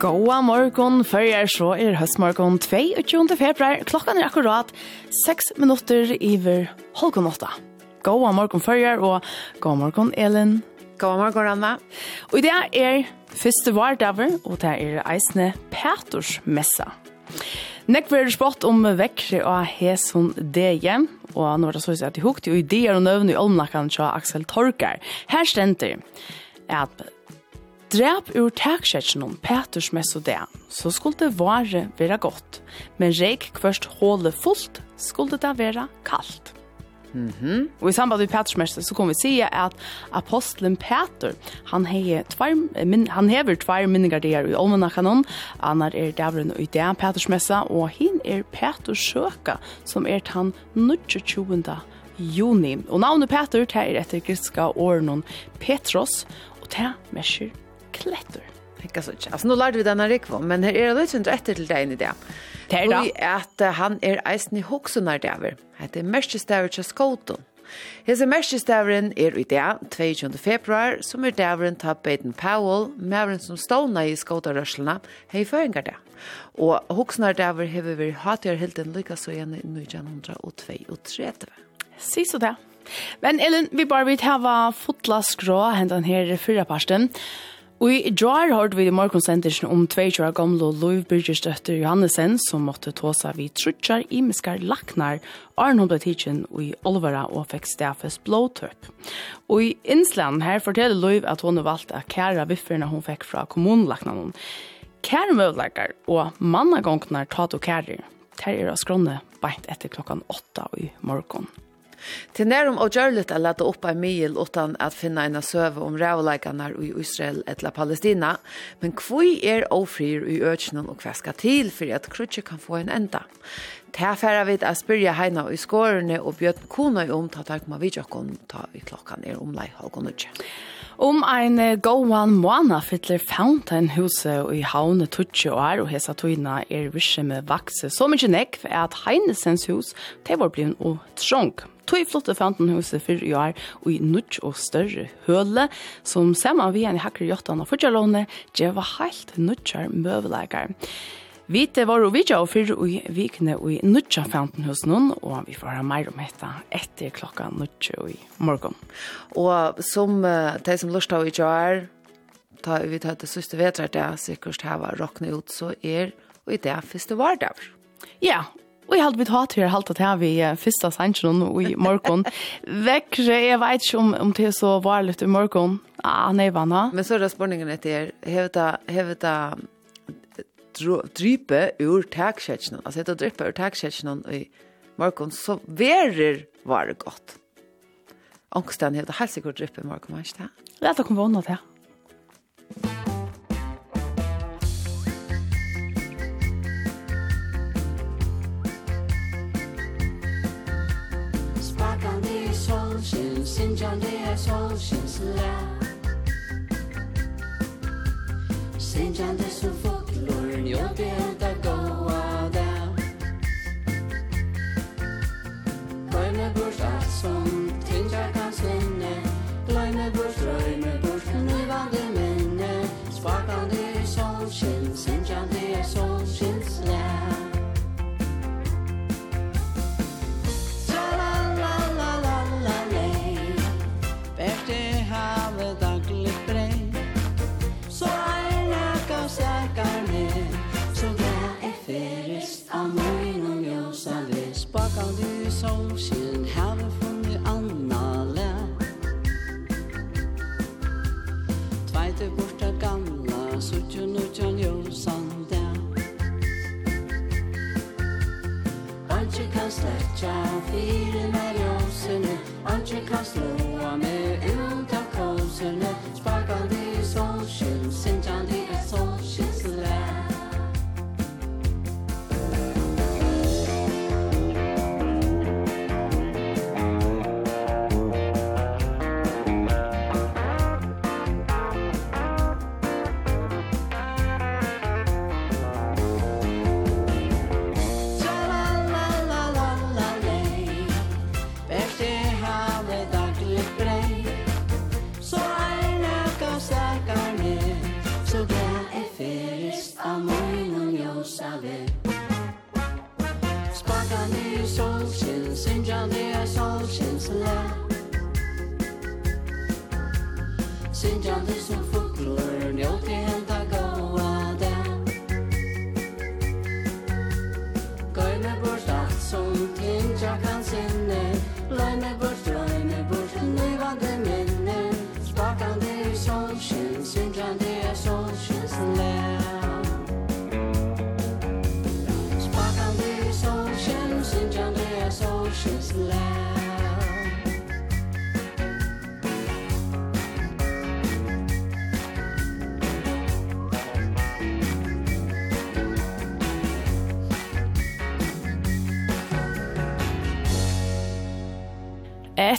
Goa morgon, førjar så er høstmorgon 22. februar. Klokkan er akkurat 6 minutter iver halvgån åtta. Goa morgon førjar og goa morgon Elin. Goa morgon Anna. Og i det er første vardaver, og det er eisne Petersmessa. Nekk blir spott om vekkri og heson deje, og nå er det så at de hukte jo ideer og nøvn i olmnakkan til Axel Torkar. Her stender at Drep ur takksetjen om Peters mesodea, så skulle det vare vera godt, men reik kvørst hålet fullt skulle det vera kaldt. Mm. Og i samband med Peters mesodea så kom vi si at apostelen Peter, han, hever tvær, min, han hever tvær minnegardier i Olmenakanon, annar er dævren i det Peters mesodea, og hin er Peters søka, som er tan 29. juni. Og navnet Peter, det er etter griska åren Petros, og det merker klätter. Hekka så ikke. Altså, nå lærte vi denne rikvå, men her er det litt sindre etter til deg i det. Det er da. Og at han er eisen i hoksunar dæver. Det er merkestaver til skåten. Hese merkestavren er i det, 22. februar, som er dæveren til Baden Powell, mavren som ståna i skotarørslene, hei føringar det. Og hoksunar dæver hever vi hatjar hilden lykka så igjen i 1932. Si så det. Men Ellen, vi bare vil hava fotla skrå hentan her i fyrra parsten. Og i drar hørte vi i morgensendelsen om 22 år gamle Louis Birgers Johannesen, som måtte ta seg vid trutjar i miskar laknar, Arne ble tidsen i Olvara og fikk stafes blåtøp. Og i innsland her forteller Louis at hun har valgt å kære vifferne hun fikk fra kommunlaknaren. Kære møvleikar og mannagongnar tatt og kære, her er av skrånne beint etter klokkan åtta i morgen. Til nærum og gjørlet er lette opp en mil utan at finna en søve om rævleikene i Israel eller Palestina, men hvor er ofrir i økenen og hva skal til for at krutje kan få en enda? Til færre vidt jeg spyrja heina i skårene og bjøtt kona i om ta takk med vidtjokken ta i klokkan er omlai halv og. Om ein gåan måna fytler Fountain huset i havne tutsje og er, og hesa tøyna er visse med vakse. Så mykje nekv er at Heinesens hus, det var blivin og trång. Tøy flotte Fountain huset fyrir i år, og i nudj og større høle, som saman vi en hakker jottan og fyrtjalåne, djeva heilt nudjar møvleikar. Vi til var og vidja og fyrir i vikene og i nudja fountain hos noen, og vi får ha meir om dette etter klokka nudja i morgen. Og som uh, de som lust av i jar, ta vi tar det siste vetrar det, sikkert hava råkne ut, så er og i det første vardag. Ja, Og jeg halte mitt hat her, har halte til vi første sannsjon og i morgen. Vekkere, jeg vet ikke om, om det er så varlig i morgen. Ah, nei, vanna. Men så er det spørningen etter, hevet det, hevet det, drype ur takkjetsjonen, altså etter å drype ur takkjetsjonen i morgen, så verer var det godt. Ångsten heter helt sikkert drype i morgen, var ikke det? Det er at det kommer vunnet, ja. Sparkande solskinn, sinjande Sinjande Pirina josunu, ancak kaslu ame uta kausunu Sjungjande som fåglar njóti i henne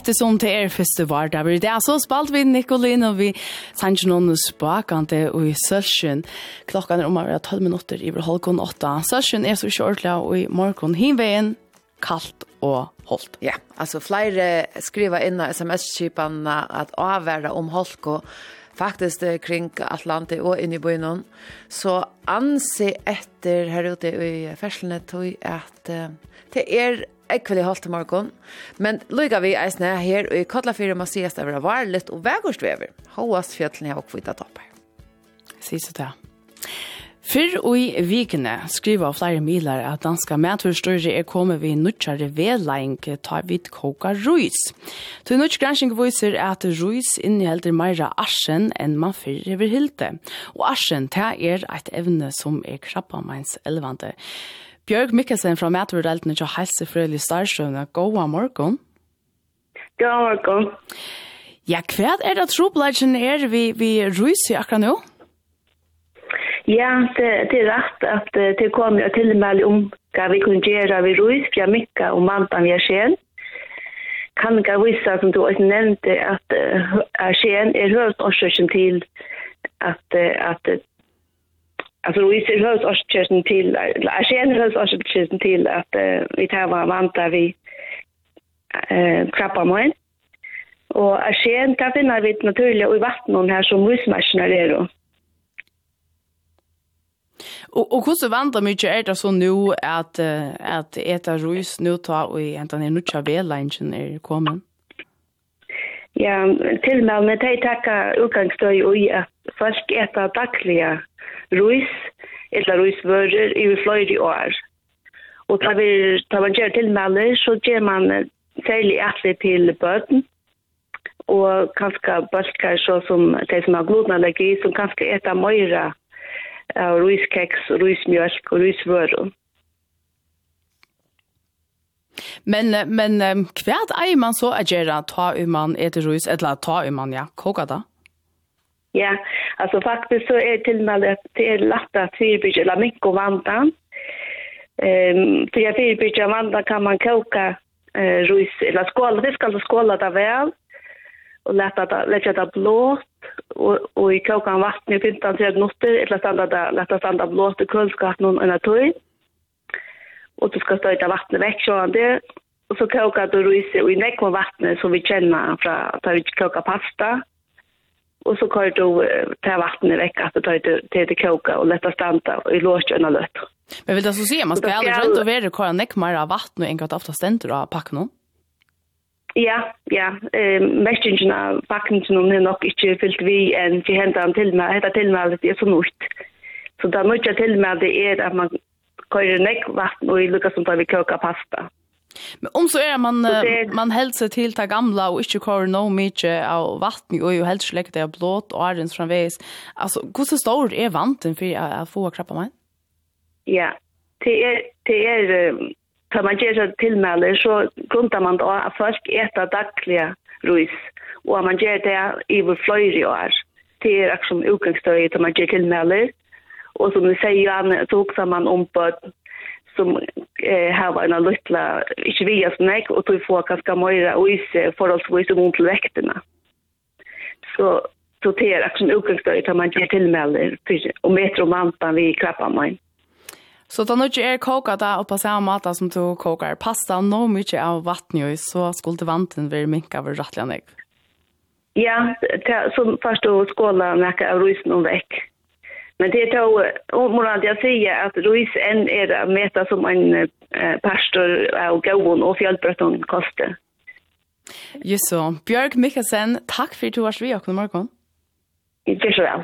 Ettersom det er første vardag det dag, så spalt vi Nikolin og vi sanns noen spakende og i sølsjen. Klokken er om å være 12 minutter i halvkon 8. Sølsjen er så kjørtlig og i morgen hinveien kaldt og holdt. Ja, altså flere skriver inn av sms-kipene at avvære om holdt og faktisk det kring Atlantet og inn i byen. Så anse etter her ute i ferslene tog at uh, det er ekvelig holdt til morgen. Men lykke vi eisne her, og i Kotlafyrer må sies det være varligt og vegårstvever. Håas fjøtlene og kvita topper. Sies det. Fyrr og i vikene skriver flere miler at danska medforstørre er kommet ved nødgjere vedleing ta vidt koka ruis. Til nødgjgransking viser at ruis inneholder mer arsen enn man fyrr over hilte. Og arsen ta er et evne som er krabbamains elvande. Bjørg Mikkelsen fra Mætverdelten til Helse Frøyli Starstrøvne. Gåa morgon. God morgen. Ja, hva er det trobladjen er vi, vi ryser akkurat nå? Ja, det, det er rett at det kommer til og med om hva vi kunne gjøre vi rys, fra Mikka og om vi er skjent. Kan ikke vise, som du også nevnte, at uh, skjent er høyest årsøkjen til at, at Alltså vi ser hörs oss kyrkan till, jag känner hörs oss kyrkan till att uh, vi tar vara vanta vi eh, krabbar mig. Och jag känner, där finner vi naturligt och i vattnet här som musmarsna är då. Och och hur så det mycket är det så nu att att äta rus nu ta och ända ner nutcha väl är kommen. Ja, till med med att tacka utgångsstöj och att folk äta dagliga ruis, eller ruisvører i fløyre år. Og da vi, tar man gjør tilmelder, så gjør man særlig atlet til bøten, og kanskje bølger så som de som har glutenallergi, som kanskje etter møyre av ruiskeks, ruismjølk og ruisvører. Men, men hva er man så å gjøre ta om man etter ruis, eller ta om man, ja, koka da? Ja, altså faktisk så er tilmeldet at det er lett at fyrbyrge eller mikko vantan. Um, for jeg fyrbyrge vantan kan man koka uh, rus, eller skåla, vi skal skåla det vel, og leta det, leta det blått, og, og i koka vatten i 15-30 minutter, eller standa det, leta standa blått i kunnskapen og en tøy. Og du skal støyta vattnet vekk, sånn det, og så koka du rus i nekko vattnet som vi kjenner fra, att vi koka pasta, Och så kör du ta vattnet väck att det tar till det koka och lätta stanta i låsjön och. Men vill det så se man ska aldrig runt och vara kvar näck mer av vatten och enkelt ofta ständer av packa någon. Ja, ja. Eh, mestingen av packen som hon nog inte fyllt vi än till händan till mig. Hetta till mig det är så nytt. Så där mycket till mig det är att man kör näck vatten och i som tar vi koka pasta. Men om så är man det... man helt seg till ta gamla och inte kvar no mycket av vatten och ju helt släckt det blått och arens framveis. Alltså hur så stor är vanten för å få krappa mig? Ja. Det er det är kan man ge sig tillmäle så grundar man då att folk äta dagliga ris och man ger det i vår flöjri år. Det er akkurat som utgangsstøy att man ger tillmäle. Och som ni säger, så hugsa man om på som eh har var en lilla inte via as nek och tog få ganska mycket och is för oss vis om till väkterna. Så så det är också en utgångspunkt att man ger tillmälen och metro mantan vi klappar man. Så då nu är koka där och på samma mat som du kokar pasta no nog mycket av vatten och så skulle vanten bli minka över rättliga nek. Ja, det, som först då skåla näka av rysen och väck. Men det är då området jag säger att Ruiz än är det meta som en eh, pastor av gåvon och fjällbrötton kostar. Just så. Björk Mikkelsen, tack för att du var så vi och god morgon. Tack så väl.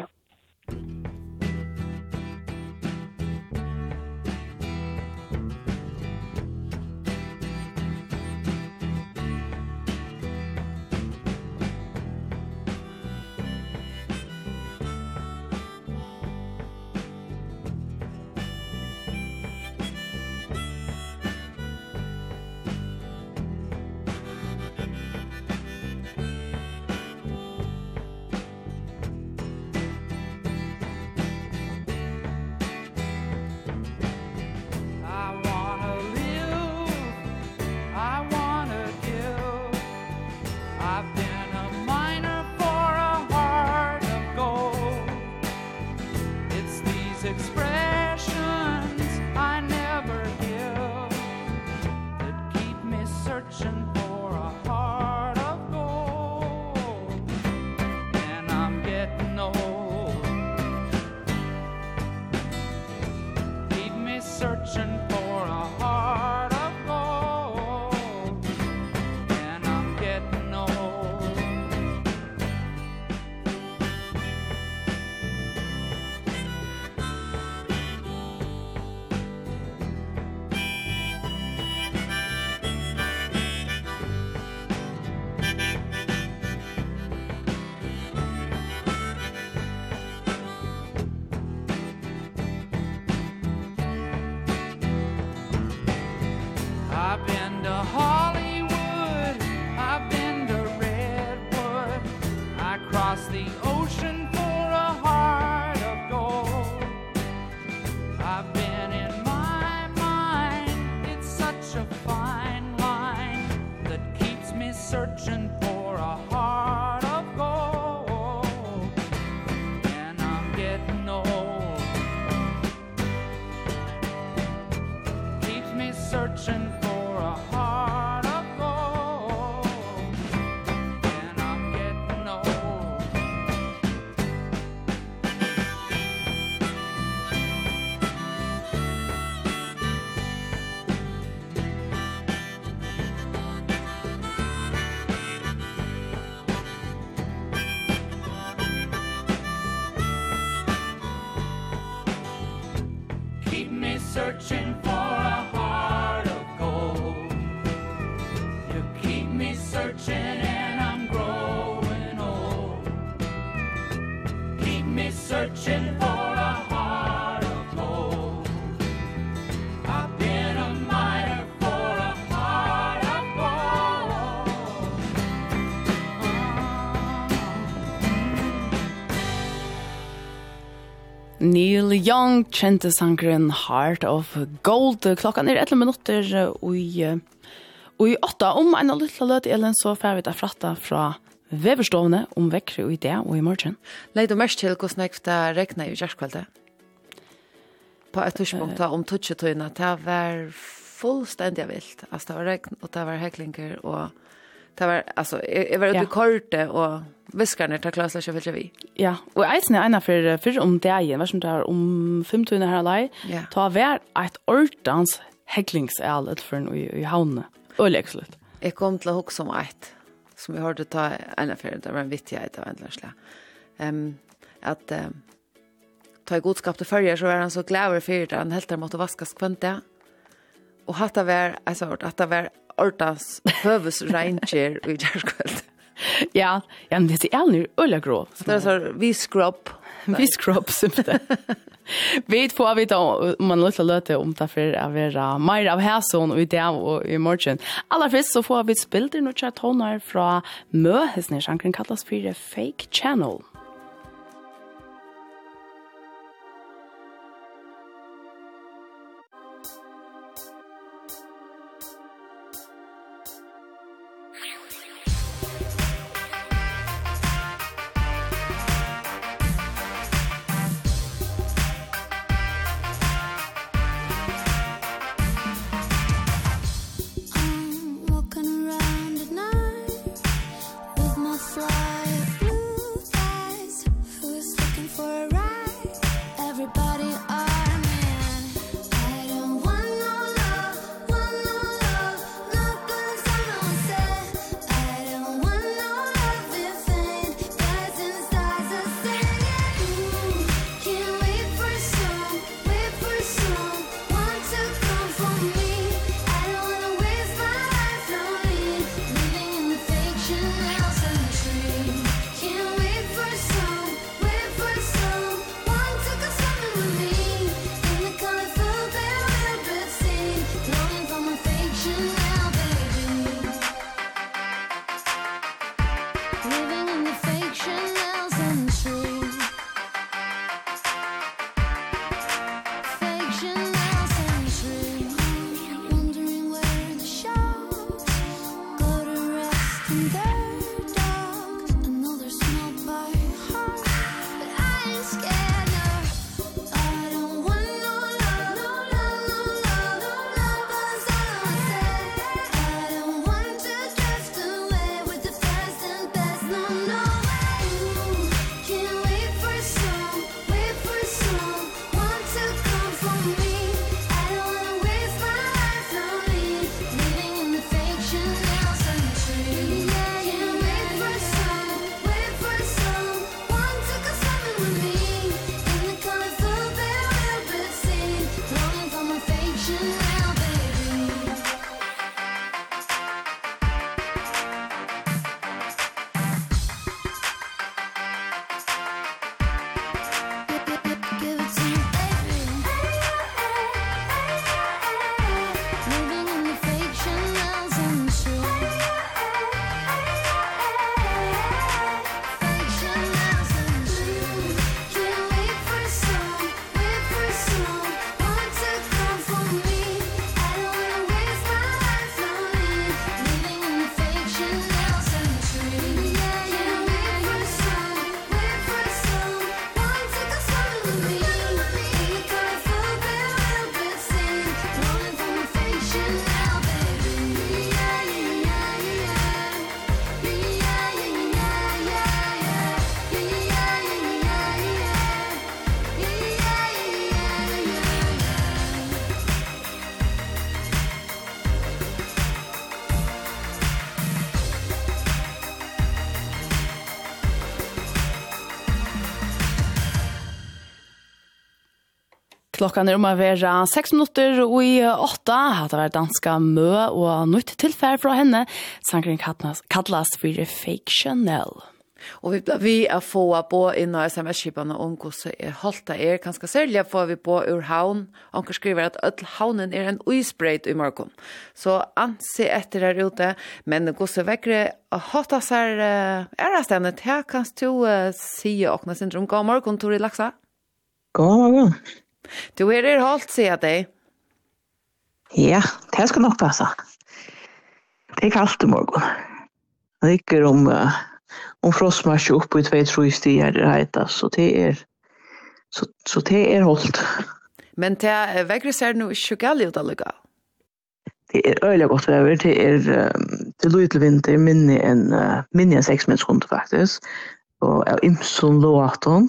Neil Young kjente sangren Heart of Gold. Klokkan er 11 minutter i, i åtta. Om en liten løt, Elin, så får vi da fratta fra veverstående om vekkere og i det og i morgen. Leid og mest til hvordan jeg da regner i kjærskvalget. På et tidspunkt om tutsjetøyene, det var fullstendig vilt. Altså, det var regn, og det var heklinger, og Det var alltså jag var ute ja. korte och viskarna tar klassar så vill vi. Ja, och eisen är ena för för om det är vad som det har om 15 här lei. Ja. Ta vär ett ordans häcklingsärlet för en i, i havne. Ölexlet. Jag kom till hugg som ett som vi hörde ta ena för det var en vittig av ändlösla. Ehm um, att um, ta i godskap till färger så var han så glad för det han helt där måste vaskas kvant det. Och hatta vär alltså att det var ortas høves reinkjer i kjærskveld. Ja, ja, men det är nu ölla grå. Det er så vi skrubb. Vi skrubb, simpelthen. Vi får vite om man lytter løte om det for å være mer av häson i dag og i morgen. Aller først så får vi bilder nu chat honar fra Möhesnisch, han kan kallas för fake channel. Klokkan er om å være 6 minutter og i 8 har det vært danska mø og nytt tilfær fra henne. Sangren kallas for Fake Chanel. Og vi blir vi å få på inn av sms-skipene om hvordan er holdt det er. Kanskje særlig får vi på ur havn. Anker skriver at ødel havnen er en uisbreit i morgen. Så anse etter her ute. Men hvordan vekker hatt av seg er det stedet. Her kan du uh, si åkne syndrom. God morgen, Tori Laksa. God morgen. Du er det holdt, sier jeg dig. Ja, det skal nok passe. Det er kaldt i morgen. Det rycker om, uh, om frostmarsje oppe i 2-3 stier det heter, så det er, så, så det er holdt. Men det vägrar ser nu inte gall ut alliga. Det er øyelig godt vever, det är det låter til vinter minne en minne en 6 minuter faktiskt. Och jag imsom låter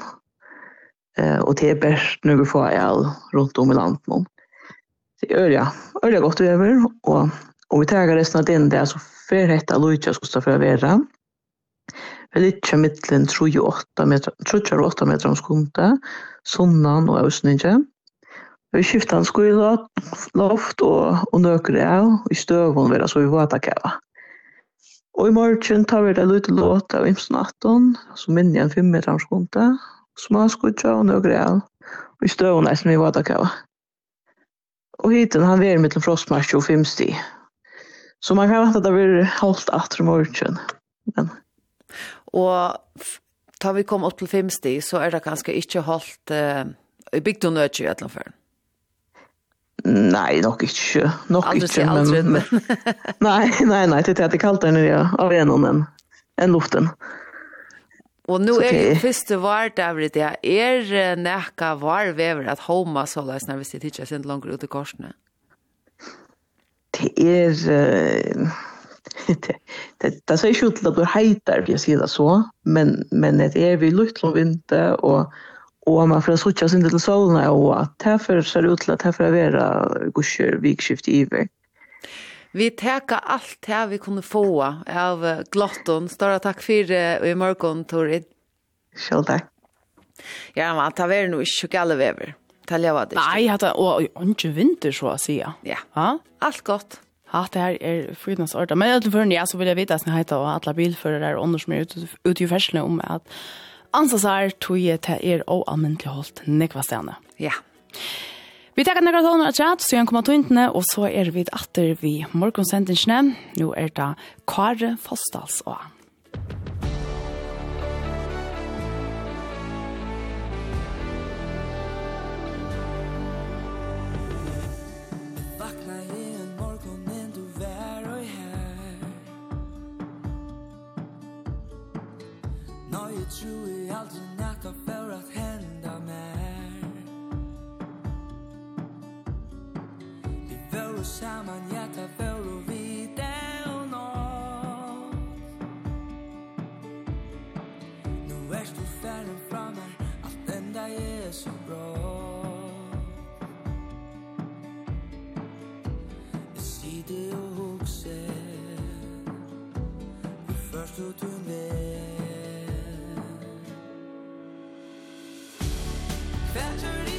Eh, og det er best når vi får el rundt om i landet nå. Så det er ja, det godt over, og om vi tar resten av den der, så fer hette Lucia skal stå for å være. Vi litt ligger midtelen 38 meter, 38 meter om skundet, Sunnan og Øsninge. Vi skiftet en skole, loft og, og nøker av, og i støvån vil jeg så vi vata kjæva. Og i morgen tar vi det litt låt av imsen 18, så minner jeg en 5 meter om skundet, små småskutja og noe greier, og i støvnene som vi var da kava. Og hiten han var mittel frostmarsk og fimsti. Så man kan vente at det blir halvt atter morgen. Men... Og tar vi kom opp til fimsti, så er det kanskje ikke holdt uh, i bygd og nødgjøy et eller Nei, nok ikke. Nok aldri ikke. Aldri, men... men... nei, nei, nei, det er det kaldt der nere av enen enn luften. Nei. Og nu er det første vardavret det er nekka varvever at homa så løs når vi sitter ikke sin langt ut i korsene. Det er det det det så ikke ut til at du heitar for jeg sier det så, men, men det er vi lukt om vinter og og man får sutja sin til solen og at det ser ut til at det får være gusjer vikskift i vekk. Vi teka alt det vi kunne få av glotton. Stora takk for uh, i morgen, Torid. Sjøl takk. Ja, men det var noe ikke gale vever. Det var det ikke. Nei, det var ikke vinter, så å si. Ja, Ja, alt godt. Ja, det her er frydens ordet. Men jeg tror ja, så vil jeg vite at jeg heter og alle bilfører og andre som er ute, ute i ferslene om at ansasar tog jeg til er og anmyndelig holdt nekva stene. Ja. Ja. Vi tar nekra tåner at chat, så jeg kommer tøyntene, og så er vi atter vi morgonsendingene. Nu er det Kare Fostals og you Samaniata fello video no Nu erst du fern fra meg Alt enda er så bra. Jeg sitter og hukser Du først og du ned Fetcher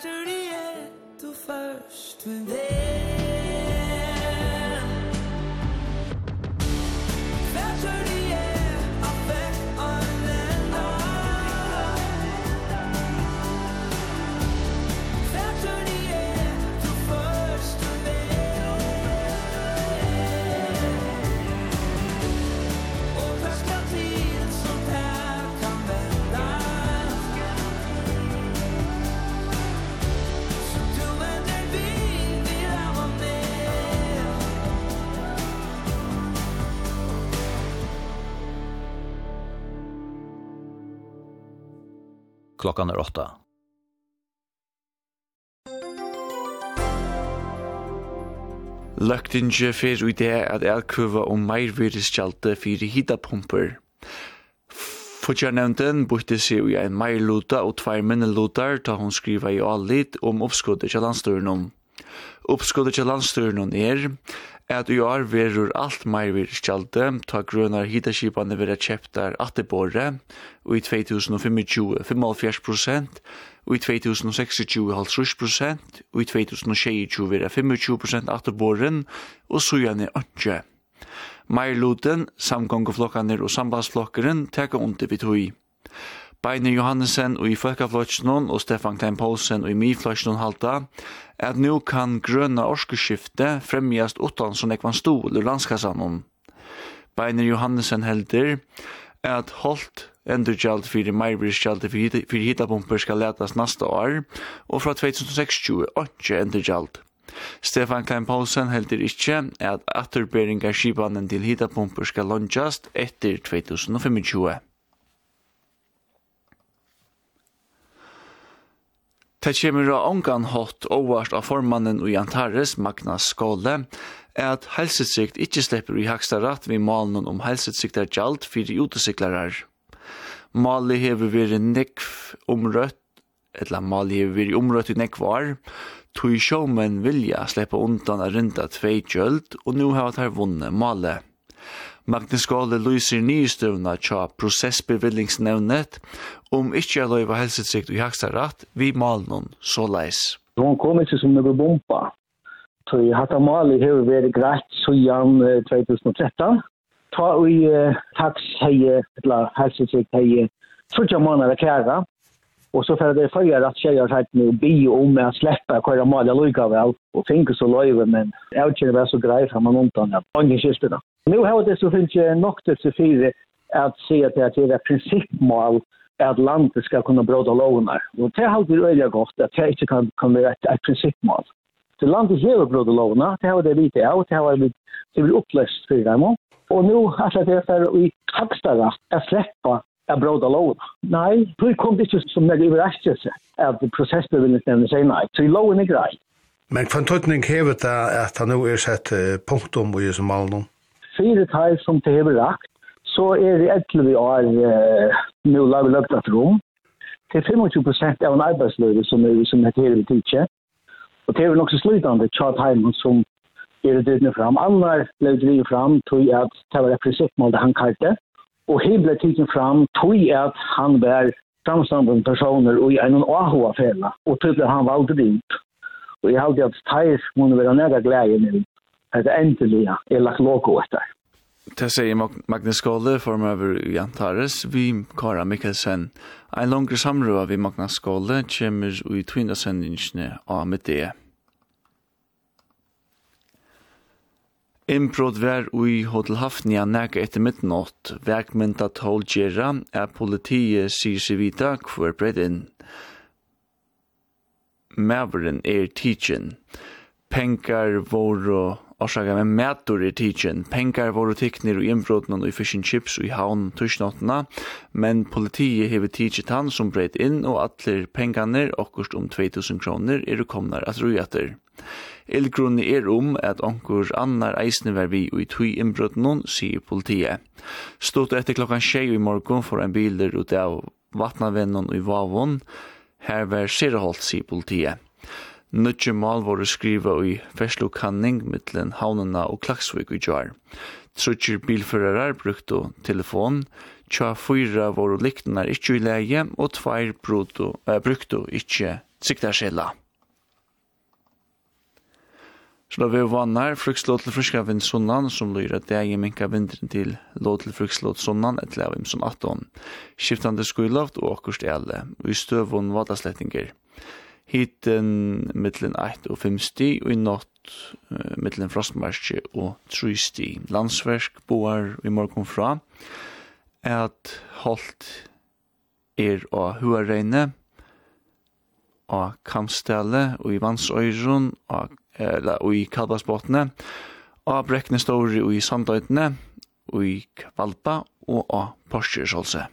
tragedy at the first Du they klockan är åtta. Løgtinge fer ui det at elkøva om meirvirreskjalte fyrir hitapumper. Fodjarnevnden bytte seg i en meirluta og tvær minnelutar da hon skriva i allit om uppskuddet til landstøren Uppskuddet til landstøren er at i år verur alt meir vir skjalde, ta grønar hitaskipane vera kjeptar atebåre, og i 2025 55%, og i 2026 50%, og i 2026 vera 25% atebåren, og sujane ønske. Meirluten, samgångeflokkaner og sambandsflokkeren teka under vi tog. Beiner Johannesen og i Folkefløtsjonen og Stefan Klein Poulsen og i Mifløtsjonen halta, at nu kan grøna orskeskifte fremjast utan som ekvan stol ur landskassanon. Beiner Johannesen helder at holdt endurgjald fyrir meirbristgjald fyrir hitapumper skal letas nasta år, og fra 2026 ikke endurgjald. Stefan Klein Poulsen heldur ikkje at atterberingar skipanen til hitapumper skal longjast etter 2025. Det kommer av ångan hatt overst av formannen i Antares, Magnus Skåle, er at helsetsikt ikke slipper i haksta rett ved malen om helsetsikt er gjald for utesiklarar. Mali hever vært nekv omrøtt, eller Mali hever vært omrøtt i nekvar, tog sjåmen vilja slipper undan a rinda tvei gjøld, og nu har tar vunnet Mali. Magnus Gåle lyser nystøvna tja prosessbevillingsnevnet om ikkje er løyva helsetsikt og jaksarat vi malen så leis. Hon kom ikkje som nøyver bomba. Så jeg hatt mali har vært greit sujan 2013. Ta ui taks hei, eller helsetsikt heie, sutja månader kæra. Og så fyrir det fyrir at tjejer sagt nu bi om å sleppa kvar mali lukka vel og finke så løyve, men jeg vet ikke det var så greit han man ja. Ingen skiltena. Nu har det så finns ju nokter till fyra att se att det är ett principmål att landet ska kunna bråda lovnar. Och det har alltid öliga gott att det inte kan, kan vara ett, ett principmål. Så landet ger bråda lovnar, det har det lite av, det har vi det blir upplöst för dem. Och nu har det för i högsta rätt att släppa att bråda lovna. Nej, det kom det inte som en överraskelse att processbevillingsnämnden säger nej. Så i loven är grej. Men kvantötning hevet det att han nu är sett punktum och i som malnum? fire teir som det hever rakt, så er det 11 år eh, nå laget løpt et rom. Det er 25 prosent av en arbeidsløyde som er som det hever tidsje. Og det er nok så slutande tjat heimen som er det dyrne fram. Annar ble drivet fram tog at det var et prinsippmål det han kalte. Og he ble tidsen fram tog at han var framstående personer og i en AHA-fela. Og tog han valgte dit. Og jeg halte at teir må være nega glede nu at endelig er lagt logo etter. Det säger Magnus Skåle, over Jan Tares, vi Kara Mikkelsen. En langere samrøve vi Magnus Skåle kommer i tvindasendingsne av med det. Innbrott vær ui Hotel Hafnia nægge etter midnatt. Verkmynda tål gjerra er politiet sier seg vita hver bredd inn. Mæveren er tidsin. Penkar våre Orsaka med mætur i tidsin. Pengar voru tiknir og innbrotunan og fish and chips og i haun tushnotna, men politiet hever tidsit han som breit inn og atler pengarnir okkurst om 2000 kroner er komnar at rujater. Elgrunni er om at onkur annar eisne var vi og i tui innbrotunan, sier politiet. Stått etter klokkan tjei i morgun for en biler ut av vatnavennon og i vavon, her var sirholt, sier politiet. Nutje mal var skriva i ferslo kanning mittlen Haunena og klaksvik i jar. Trutjer bilførerar brukte telefon, tja fyra var liknar ikkje i leie, og tveir äh, brukte ikkje siktarskjela. Så da vi vannar frukslåt til fruska vind sunnan, som lyr at det er minka vindren til låt til frukslåt sunnan etter av imson 18. Skiftande skuiloft og akkurst ele, og i støvun vadasletninger. Hiten mittlen 1 og 5 sti, og i natt uh, mittlen frostmarsje og 3 sti. Landsverk boar i morgon fra, at holdt er av huareine, av kamstelle og i vansøyron, og, eller, og i kalvasbåtene, og brekne og i sandøytene, og i kvalpa og av porsjersholse.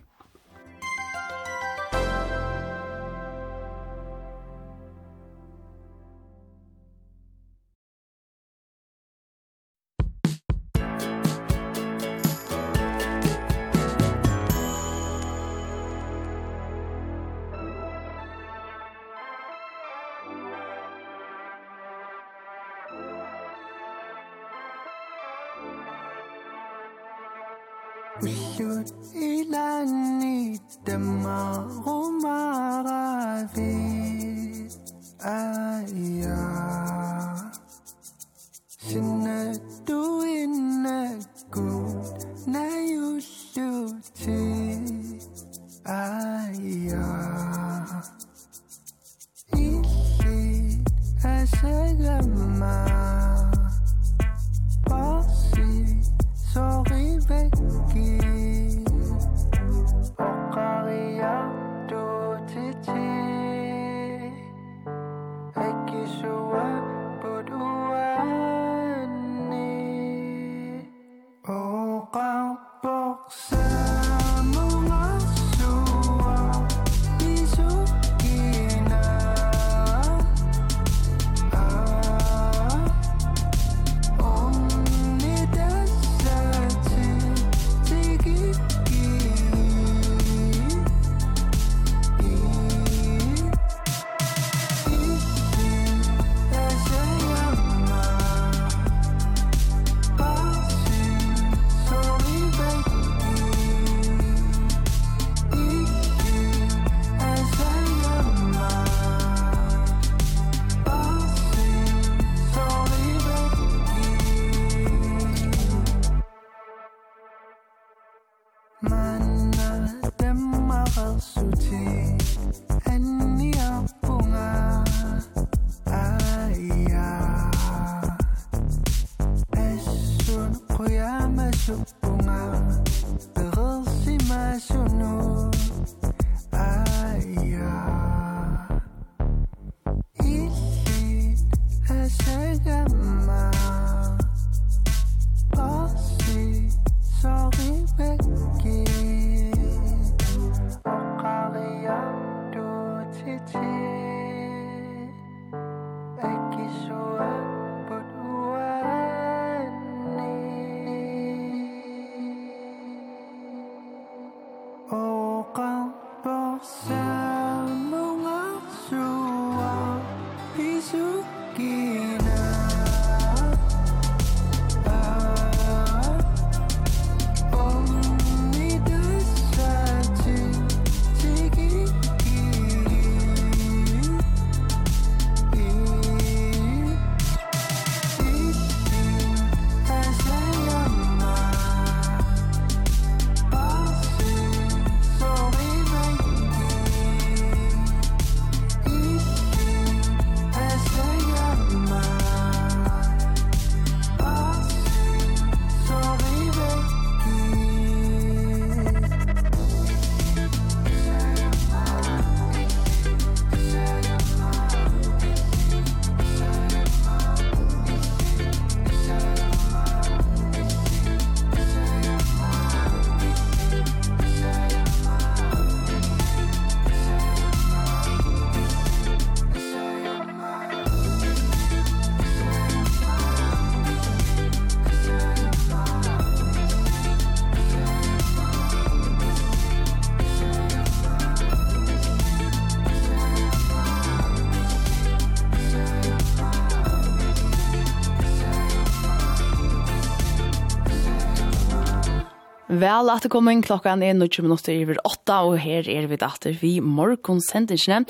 Vel at det kom inn klokkan er 20 minutter over 8, og her er vi datter vi morgonsendingene.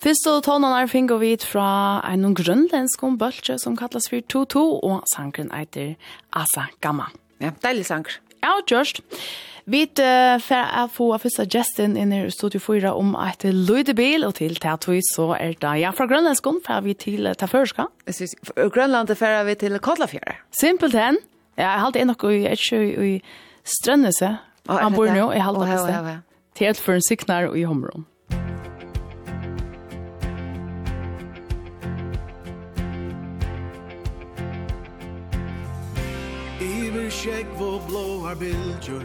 Fyrst og tånen er fingo vidt fra en grønlandsk om bølge som kallas for 2-2, og sangren eiter Asa Gamma. Ja, deilig sangr. Ja, just. Vi uh, får jeg få av første gesten inn i Studio 4 om et løydebil, og til til så er det ja, fra Grønlandskom, fra vi til uh, Taførska. Grønlandet får vi til Kotlafjære. Simpelt hen. Ja, jeg halte inn noe, jeg er ikke i Strønnese. Han bor nå i Halvdagsstedet. Til et for en siknar i Homrom. Iver skjegg og blåar bildjur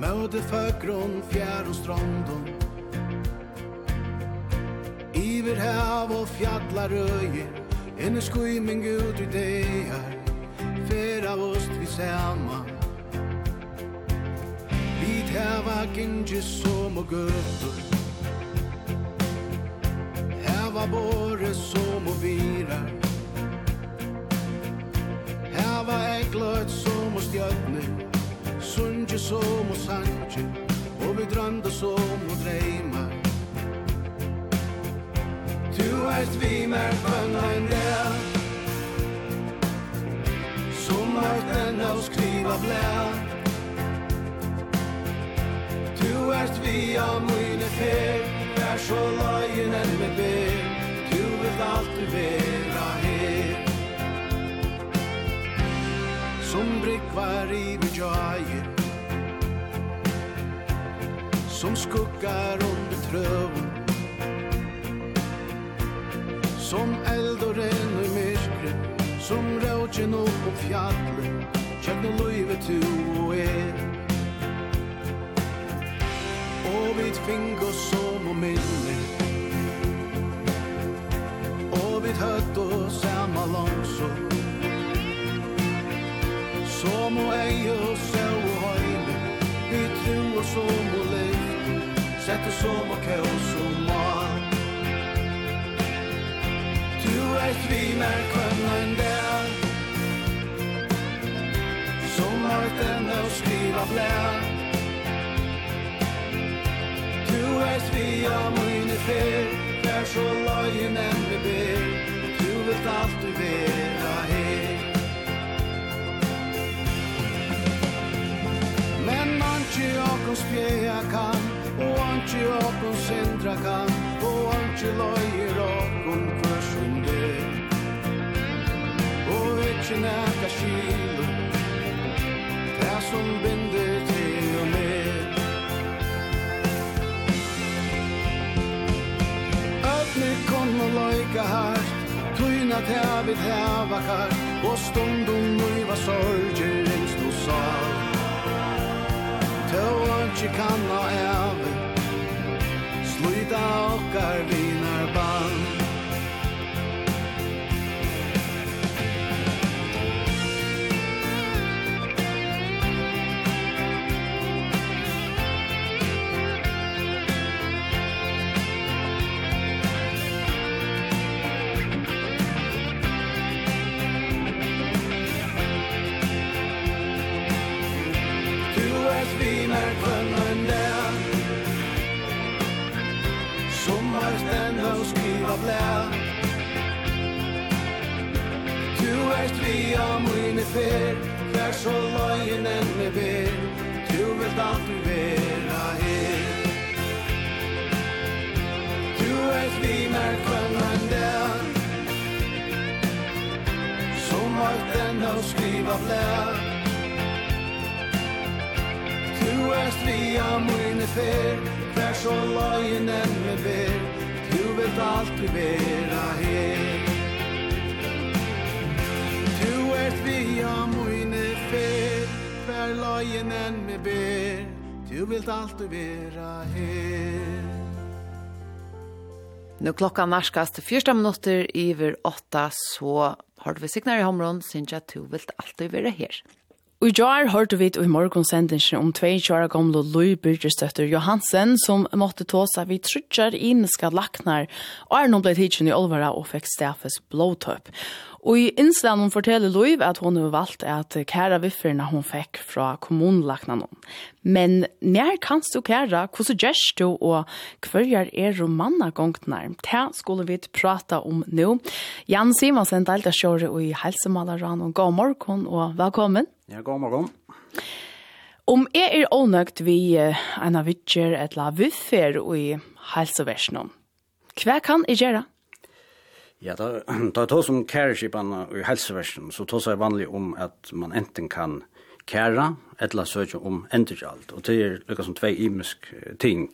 Møte føkron fjær og strandon Iver hav og fjallar røye Inne skuiming ut i deir fyrra vost vi sama. Vi hava gengi som og gøttur Hava bore som og virar Hava egløyt som og stjøtner Sunge som og sanje Og vi drømde som og dreimar Du erst vi mer fann ein rett Som art enn og skriva blæ Du ert av mine fer Vær så løyen enn med ber. Du vil alltid vera her. Som brikvar i bejaier Som skuggar under trøven Som eld og Skogen opp på fjallet Kjøkken løyve tu og er Og vi fink oss som og minne Og vi høtt oss samme langså Som og ei og sau og høyne Vi tru og som og leif Sett oss som og kaos og mat. Du er vi mer kvønn enn dag problem Du er svi av mine fyr Vær så løyen enn vi ber Du vil alltid vera her Men anki okon spjeja kan Og anki okon sindra kan Og anki løyer okon kvörsunde Og ikkje skilu Det som binder lika hardt Tøyna tæ vi tæ vakar Og stundum nøyva sorger engst og sal Tøy og ikke kanna eve Sluita okkar vin lær Du ert vi av mine fer Vær så løyen enn me ber. Du vil alltid vera her. Du ert vi mer kvann der Som alt enn å skriva blær. Du ert vi av mine fer Vær så løyen enn me ber vilt alltid vera her. Tu ert via mine fer Hver laien enn me ber Du vilt alltid vera her Nu klokka narskast fyrsta minutter iver åtta, så har du vi signar i hområn synes jeg at du vilt alltid være her. Og jar hørte vi i morgonsendingen om 22 år gamle Louis Birgerstøtter Johansen som måtte ta seg vi trutjar inneska laknar og er nå ble tidsen i olvara og fikk stafes blåtøp. Og i innslagen forteller Loiv at hun har valgt at kæra vifferne hun fikk fra kommunlaknaen. Men mer kan du kæra, hvordan gjørs du, og hver er romanna gongtene? Det skulle vi prata om nå. Jan Simonsen, det er i helsemaleren, og god morgen, og velkommen. Ja, god morgen. Om jeg er ånøgt vi en av vittjer et la viffer i helseversjonen, hva kan jeg gjøre? Ja. Ja, da, da tar som kæreskiparna i helseversen, så tar seg vanlig om at man enten kan kæra, eller søke om endergjald, og det er lukka som tvei imisk ting.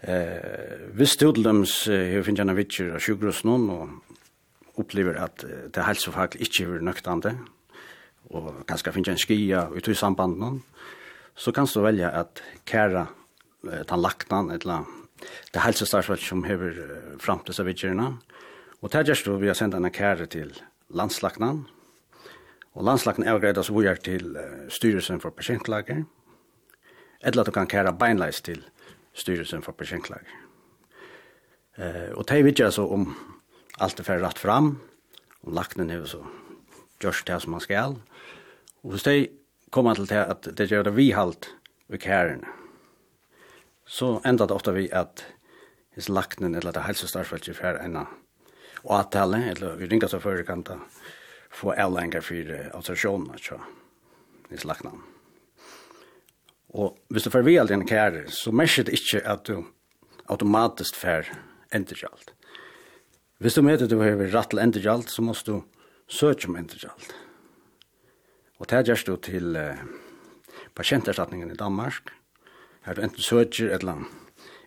Eh, hvis du til dems har finnet en vittjer av sjukgrus noen, og opplever at det helsefaglig ikke er nøktande, og kanskje finner en skia ut i samband noen, så kan du velge at kæra eh, tannlaknan, eller det helsestarsvall som hever fram til seg vitsjerna, Og det gjørs du vi har sendt en kære til landslagnan, og landslagnan vi er til styrelsen for patientlager, eller at du kan kære beinleis til styrelsen for patientlager. Eh, og det vet jeg så om alt er ferdig rett fram, og lagnen er så gjørs det som man skal, og hvis det kommer til det at det gjør det vi halt vi kærene, så enda det ofte vi at hvis lagnen eller det helsestarfeltet fer enn avtale, eller vi ringer så før kan ta få avlengar for autorisjonen, så i slaknan. Og hvis du får vi aldri en kære, så merker det ikke at du automatisk får endergjalt. Hvis du møter du har rett til endergjalt, så måste du søke om endergjalt. Og det gjørs du til uh, pasienterstatningen i Danmark, her du enten søker et eller annet,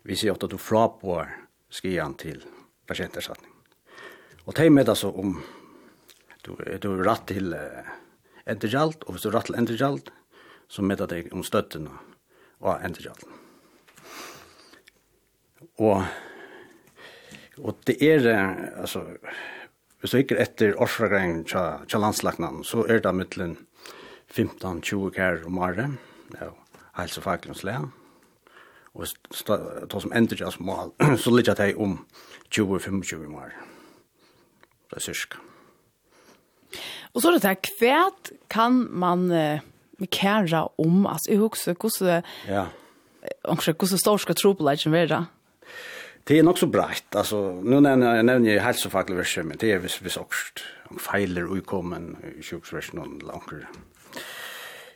vi sier at du frapår skian til pasienterstatning. Og det med altså om du, du er rett til uh, endergjalt, og hvis du er rett til endergjalt, så med deg om støtten og endergjalt. Og, og det er, uh, altså, hvis du ikke etter årsfragrengen til, til landslagnaden, så er det mittelen 15-20 kær om året, ja, helsefaglens lea, og ta som endergjalt mål, så ligger det om 20-25 om året det er syrska. Og så er det her, kvært kan man uh, kæra om, altså jeg husker hvordan ja. hvordan stor skal tro på leitjen være? Det er nok så breit, altså, nu nevner jeg, nevner jeg helsefaglig versjon, men det er hvis hvis også om feiler utkommen i sjukksversjonen, eller langer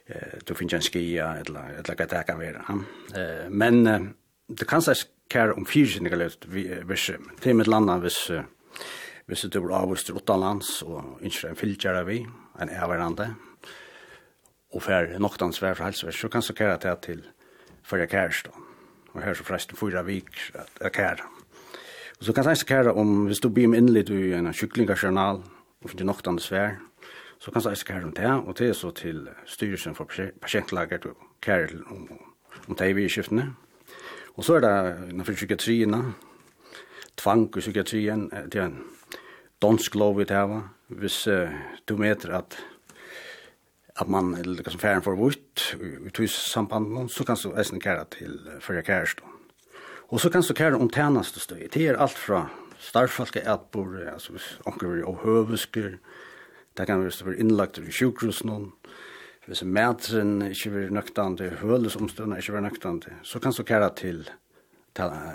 eh, du finner en skia, eller, eller hva det kan være. Eh, men eh, det kan seg kære om fyrsinniga vi, versjon, det er med landa hvis, eh, hvis du var avvist til utenlands og ikke en fylgjere vi, en avverande, og fer noktans vær for helsevers, så kan så kære det til førre kærest. Og her så forresten fyra vik er kære. Og så kan jeg kære om, hvis du blir med innlitt i en kyklingarsjournal, og finner noktans vær, så kan jeg kære om det, og det er så til styrelsen for pasientlager og kære om, om det vi i skiftene. Og så er det innenfor psykiatrien, tvang i psykiatrien, det er en dansk lov vi tæva, hvis uh, du meter at at man er liksom færen for vårt, i tøys samband, så kan du eisen kære til fyrir kærestå. Og så kan du kære om tjeneste støy. Det er alt fra starfalke ætbore, altså hvis onker er overhøvesker, det kan være innlagt i sjukhus noen, hvis mætren ikke blir nøktande, hølesomstående ikke blir nøktande, så kan du kære til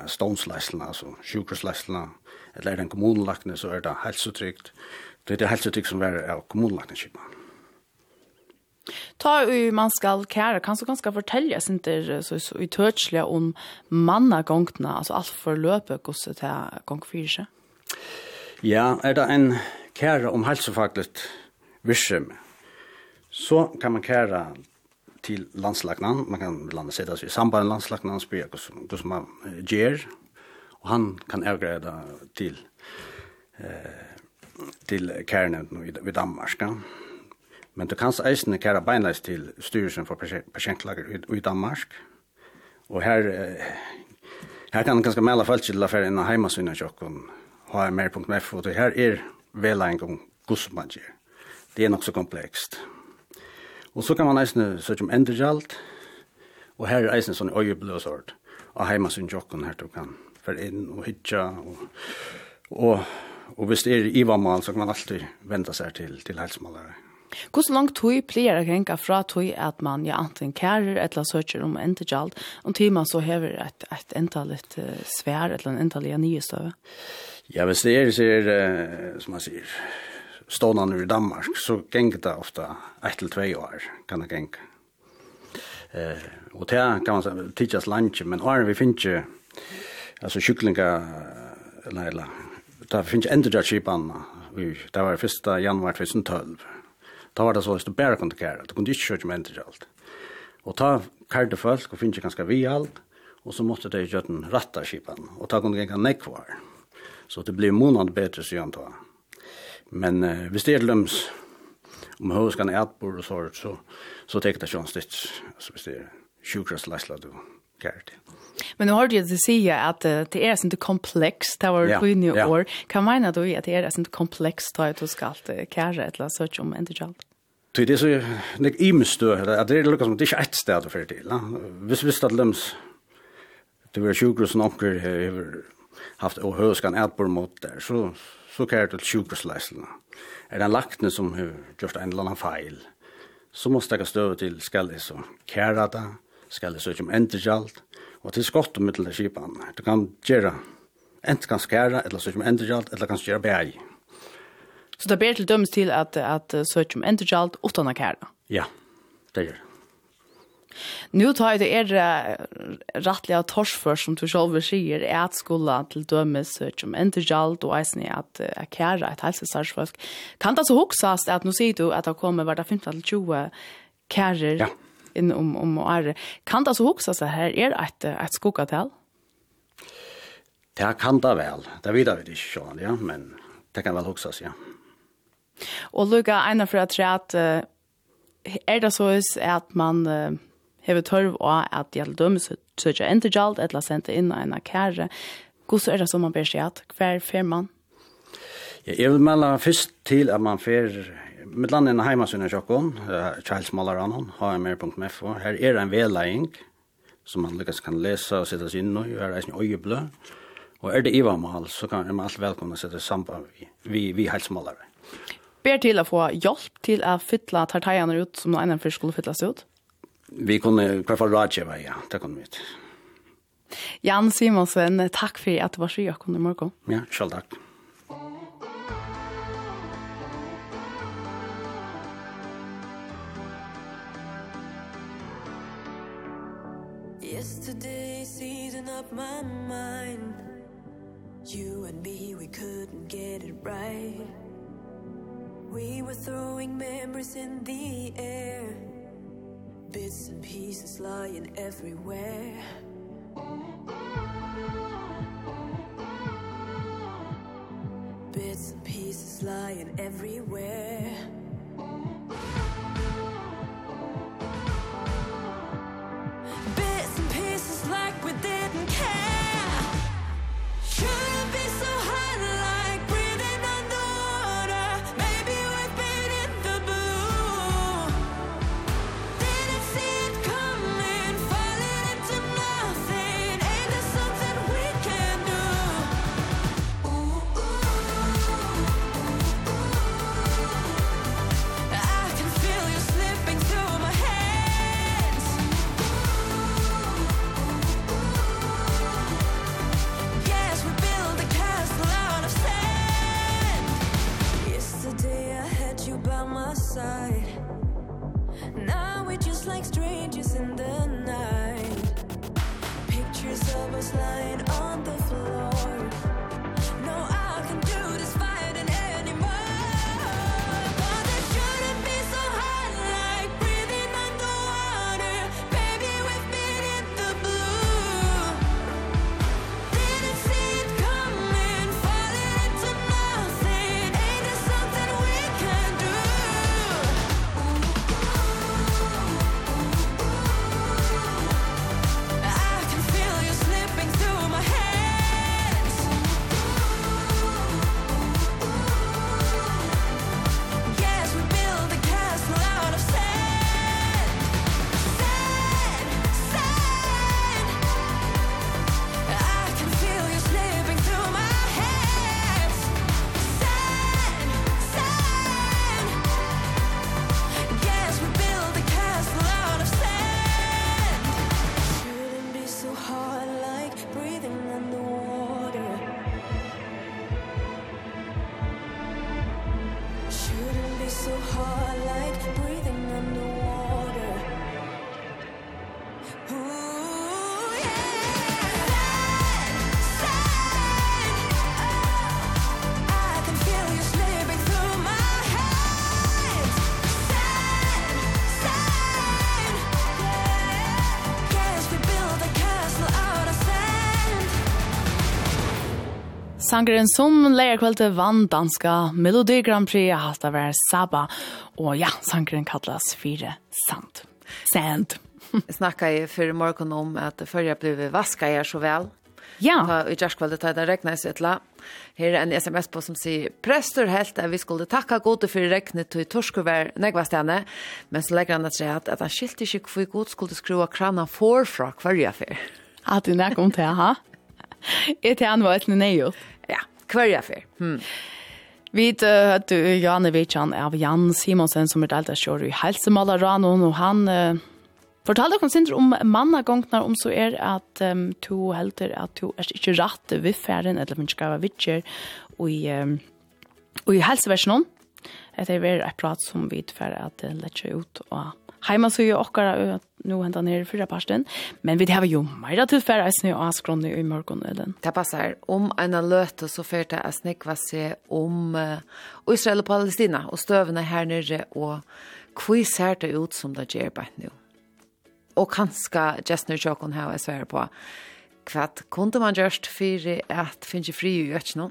stånsleislene, altså sjukhusleislene, eller er det en kommunelagtning, så er det helsetrygt. Det er det helsetrygt som er av kommunelagtningskipen. Ta i man skal kære, kan så ganske fortelle sin der så, så utøtselig om mannagongtene, altså alt for løpet, hvordan det er gong fyrir? Ja, er det en kære om helsefaglet virksom, så kan man kære til landslagnan, man kan landa seg i samband med landslagnan, spyrir hvordan man gjør, og han kan avgreie det til, eh, til kærnevnden i, i Danmark. Ja. Men du kan eisne kære beinleis til styrelsen for pasientlager i, i Danmark. Og her, eh, her kan ganske melde folk til å innan inn heimasynet tjokken, hmr.f, og det her er velegning om hvordan man gjør. Det er nok så komplekst. Og så kan man eisne søke om endregjalt, og her er eisne sånn øyebløsord av heimasynet tjokken her du kan för in och hitcha och och och visst är det Ivan så kan man alltid vända sig till till hälsomålare. Hur långt tog plejer att hänga fra tog att man ja antingen kärer eller söker om enterjald och tema så häver ett ett antalet uh, svär eller en antal nya stöv. Ja, men det är så är uh, som man säger nu i Danmark så gänger det ofta ett till två år kan det gänga. Eh, och det kan man säga tidsas lunch men har vi finns ju alltså kycklingar eller eller där finns inte där chipan vi där var första januari 2012 Da var det så att du bare kunne kära du kunne ikke kjøre med inte alt. Og ta kärde folk och finns ganske vi alt, og så måtte de gjøre den rätta chipan og ta kunne gänga nekvar. så det blir månad bedre, sier han antar men uh, hvis det er løms, om høyskan er ni äta på och så så så det jag chans det så visst är sjukras lasla du, gör det. Men nu har du ju säga att det er inte komplext, det var ju ja. år. Kan man då at det er inte komplext da du ska allt kära eller så om inte jag. Det er så nek imstö at det er lukar som det er ikke ett sted å för til. va? Hvis vi stod lems det var sjukhusen onkel har haft och höskan är på mot der, så så kan det Er det en lakne som har gjort en eller annen feil, så måste jag stöva till skallis så kära det skal jeg søke om endergjald, og til skott om til skipan. Du kan gjøre, enten kan skære, eller søke om endergjald, eller kan gjøre bæg. Så det ber til dømes til at, at søke om endergjald uten å kære? Ja, det gjør det. Nu tar det er rattliga torsfør som du selv sier er at skola til dømes som entergjald og eisen er at er kære et helsestarsfolk. Kan det så hoksast at nå sier du at det kommer hver 15 til 20 kærer ja inn om, om året. Kan det så huske seg her, er et, et skogatel? Det kan det vel. Det vet vi ikke, sånn, ja, men det kan vel huske seg, ja. Og Luka, ena for at at er det så at man uh, hever tørv og at gjelder dømes søkje enten gjald, eller sendte inn en kære. Hvordan er det som man ber seg at? Hver fer man? Ja, jeg vil melde først til at man fer med landet en heimasyn i Tjokkon, kjælsmalaren, hmr.mf, her er en vedlegging som man lykkes kan lese og sette seg inn i, og er en øyeblø. Og er det ivamal, så kan man alt velkomne sette samband vi, vi, vi heilsmalare. Ber til å få hjelp til å fytle tartajene ut som noen først skulle fytles ut? Vi kunne i hvert fall rådgjøre, ja, det kunne vi ut. Jan Simonsen, takk for at du var så i morgen. Ja, selv takk. my mind. You and me, we couldn't get it right. We were throwing memories in the air. Bits and pieces lying everywhere. Bits and pieces lying everywhere. Sangeren som leierkveldet vann danska Melodi Grand Prix har hatt av er Saba. Og ja, sangeren kallas Fire Sant. Sant. Jeg snakket i før morgen om at før jeg ble vasket jeg så vel. Ja. Ta, I kjærskvalget tar det regnet seg etla. Her er en sms på som sier, Prester helt at vi skulle takka gode for regnet til torskuvær negvastene, men så legger han at seg at han skilte ikke hvor god skulle skrua krana forfra hver jeg fyr. At du nek om til, ha? Er til han var et nøyot. Ja, hver jeg fyr. Hmm. Vi hørte uh, Janne Vitsan av Jan Simonsen som er delt av kjører i Helsemalaren, og han uh, fortalte om sin om mannagongene om så er at um, to helter at to er ikke rett ved ferden, eller man skal være vittjer, og i, um, og i helseversjonen. Det er et prat som vi utfører at det letter ut og Heima så jo okkar nu henta ned i fyrra parsten, men vi har jo meira til fer as nu as i morgon eller. Det passar om en løte så fer det snikva nekva se om uh, Israel og Palestina og støvene her nere og hvor ser det ut som det gjør bare nå? Og kanskje Jessner Jokon her jeg svære på hva kunne man gjørst for at finne fri i økene?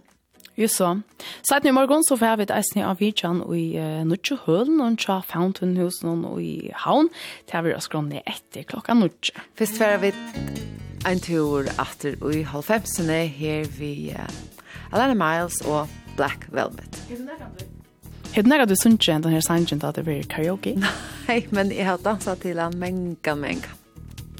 Just så. Sett i morgen så får vi et eisne av vidtjen i uh, Nutsje Hølen og Tja Fountain hos og i Havn. Det er vi å skråne etter klokka Nutsje. Først får vi en tur etter i halvfemsene her vi uh, Alana Miles og Black Velvet. Hette nægget du sunnkjent denne sangen da det blir karaoke? Nei, men jeg har danset til han menga, menga.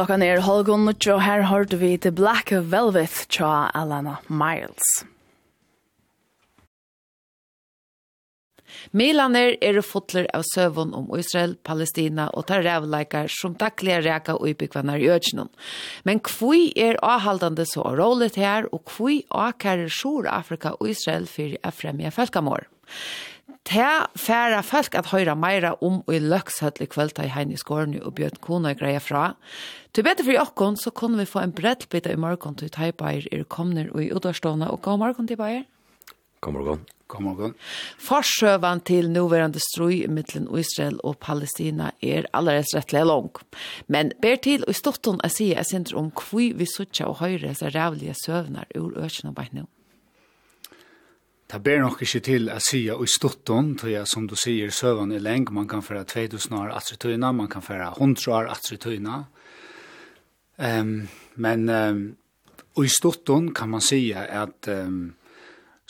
Klokkan er halvgån og jo her hørte vi The Black Velvet fra Alana Miles. Milaner er fotler av søvun om Israel, Palestina og tar rævleikar som daglige reka og i økjennom. Men kvui er avhaldande så roligt her, og kvui avkærer Sjur Afrika og Israel for å fremje folkamår. Ta færa folk at høyra meira om og i løkshøll kvölda i Heini skårni og Bjørn Kona greia fra. Til bedre for jokken så kunne vi få en breddbita i morgon til Taibair er komner og i Udarstående. Og god morgon til Bayer. God morgen. God morgen. Forsøvan til nuverande strøy mittlen Israel og Palestina er allerede rettelig lang. Men ber til og i stortånd jeg sier jeg sender om hvor vi suttja og høyre så rævlige søvnar ur økene bare nå. Det ber nok ikke til å si i stutton, tror jeg, som du sier, søvann er leng, man kan fære 2000 år atretøyna, man kan fære 100 år atretøyna. Um, men um, i stutton kan man si at um,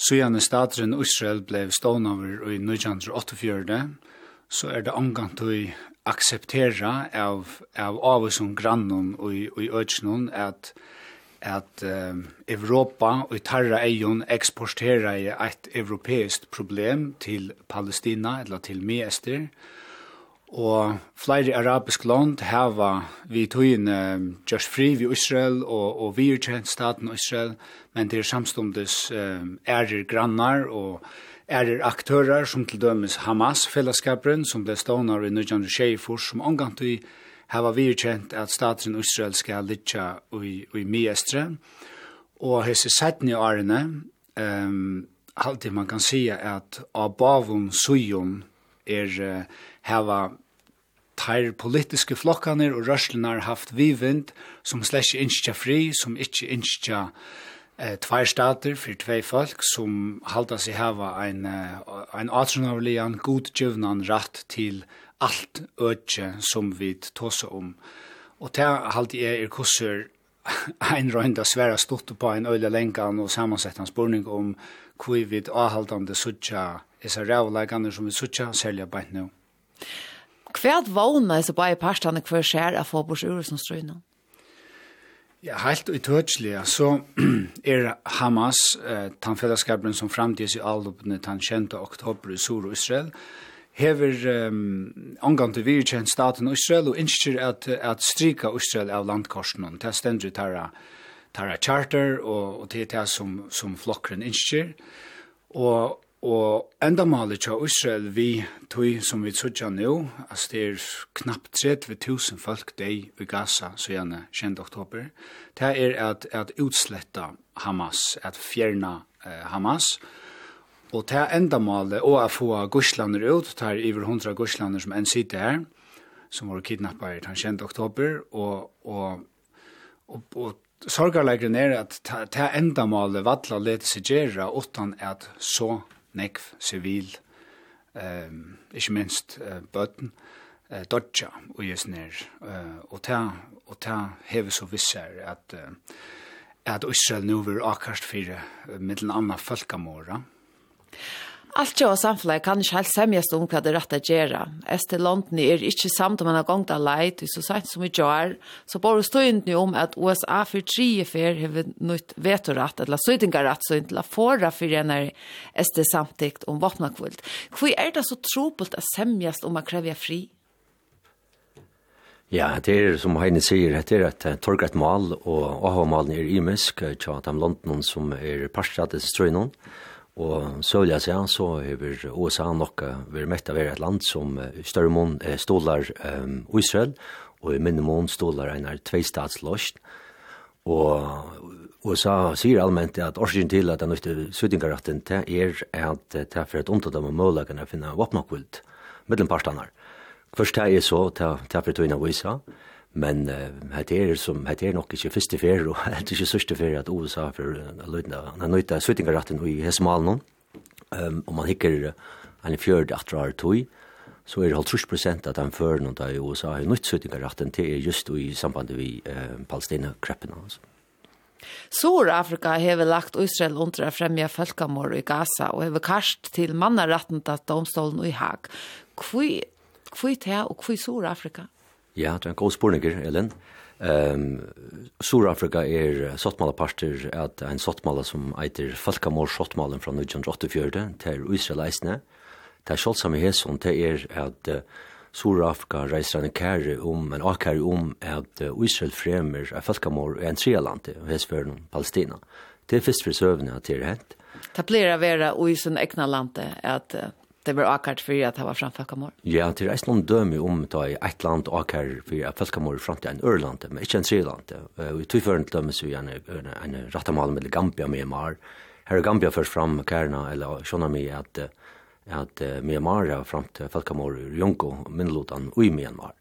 søgjane stateren Israel ble stående over i 1948, så er det omgant å akseptera av, av avvisom grannen og i ødsnån at, at at um, Europa og i tarra eion eksportera i eit europeiskt problem til Palestina, eller til Miester, og flere arabisk land hava vi tøyene um, just fri vi Israel og, og vi er staten Israel, men det er samstundes um, ærer grannar og ærer aktører som til dømes Hamas-fellesskaperen, som ble stående i 1924 som omgang til hava virkjent at staten Israel skal litja i, i Miestre, og hese setni årene, um, alltid man kan sija at abavum sujum er uh, hava tar politiske flokkaner og rørslenar haft vivind som slett ikke fri, som ikke innskja eh, tvær stater for tvei folk som halda seg hava ein, ein atronavlian godgjøvnan ratt til alt øtje som vi tossa om. Og det halte jeg er kurser ein røynda sværa stått på en øyla lengan og samansettan hans borning om hvor vi avhaldande suttja isar rævleikane som vi suttja selja beint nu. Hva vågna er så bare partene hver skjer av Fobos Urusundstrøyna? Ja, helt utøtselig. Så er Hamas, eh, tannfellesskapen som framtids i allopene den 20. oktober i Sur og Israel, hever um, angang til virkjent staten Israel og innskjer at, at strika Israel av landkorsen. Det stender tara, tara charter og, og det er det som, som flokkren innskjer. Og, og endamålet til Israel vi tog som vi trodde nå, altså det er knappt 30.000 folk deg i Gaza, så gjerne 20. oktober, det er at, at utsletta Hamas, at fjerna eh, Hamas, og Og til endamålet, og å få gusslander ut, tar over hundra gusslander som enn sitter her, som var kidnappet i den 20. oktober, og, og, og, og sorgarlegren er at til endamålet vattla lete seg gjerra utan at så nekv sivil, eh, ikke minst eh, bøten, eh, dodja og jesner, eh, og til, og ta hever så visser at eh, at Israel nu vil akkarst fire mittelen anna folkamora, Alt jo samfunnet kan ikke helt semjast om hva det rätta gera. Este London er ikke samt om man har gått av lejt, så sagt som vi gjør, så bara stå inte om at USA for tre fer har nytt vetorett, eller søytingarett, så ikke la förra for en er este samtikt om våpnakvult. Hvor er det så tropelt å semjast om man kräver fri? Ja, det er som Heine sier, det er et torgrett mal, og AHA-malen er imisk, tja, de London som er parstrattet i strøynon, og Og sølja seg så hever USA nok, vi mett av et land som i større mån stålar um, Israel, og i minne mån stålar en er tveistatslåst. Og USA sier allmänt at årsyn til at den nøyte suttingarakten til er at det er for et omtatt av målagene finne våpnakvilt mellom parstanar. Først det er så til for tøyna USA, Men uh, hette er som, hette er nok ikke første ferie, og hette ikke sørste ferie at USA for uh, løytene, han har nøyta søttingaretten i Hesmalen, um, og man hikker en fjørd etter år tog, så er det halvtrus prosent at han fører noen i USA har nøyt søttingaretten til er just i samband med uh, Palestina-kreppene, altså. Sur-Afrika har lagt Israel under å fremja folkamord i Gaza og har karst til mannaretten til domstolen i Haag. Hvor er det og hvor er Sur-Afrika? Ja, det er en god spurninger, Elin. Um, Sur-Afrika er sottmalaparter at en sottmala som eiter Falkamor sottmalen fra 1984, til Israel eisne. Det er kjoldsamme hæsson, det er at uh, Sur-Afrika reiser en kære om, en akkære om at uh, Israel fremmer er Falkamor en treland til hæsføren Palestina. Det er først for søvnene at det er hent. Det blir å være i sin egna lande at uh, det var akkurat för att det var fram folkamord. Ja, till Iceland dömer om ta i ett land akar för att folkamord fram till en Irland, men inte en Sriland. Vi tog för en dömer så en, en, en rattamal med Gambia med Myanmar. Här är Gambia först fram kärna eller mi at att uh, Myanmar er fram til folkamord i Jonko, Minlotan i Myanmar.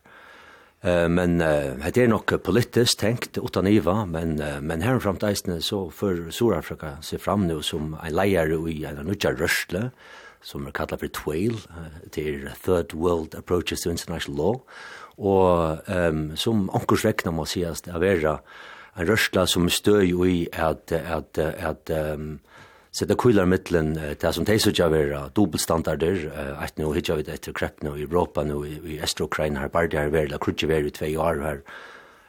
Eh men det er nok politisk tenkt utan IVA men men här framåt så Sør-Afrika, ser fram nu som en leier i en nødja rørsle, som er kallet for TWAIL, til Third World Approaches to International Law, og um, som ankurs vekna må sies det er vera en rørsla som støy i at, at, at, at um, Setta kuilar mittlen det som teis utja vera dobbelstandarder, at nu hitja vi etter krepp nu i Europa nu i Estra-Ukraina, her bardi her vera, krutje vera i tvei år her,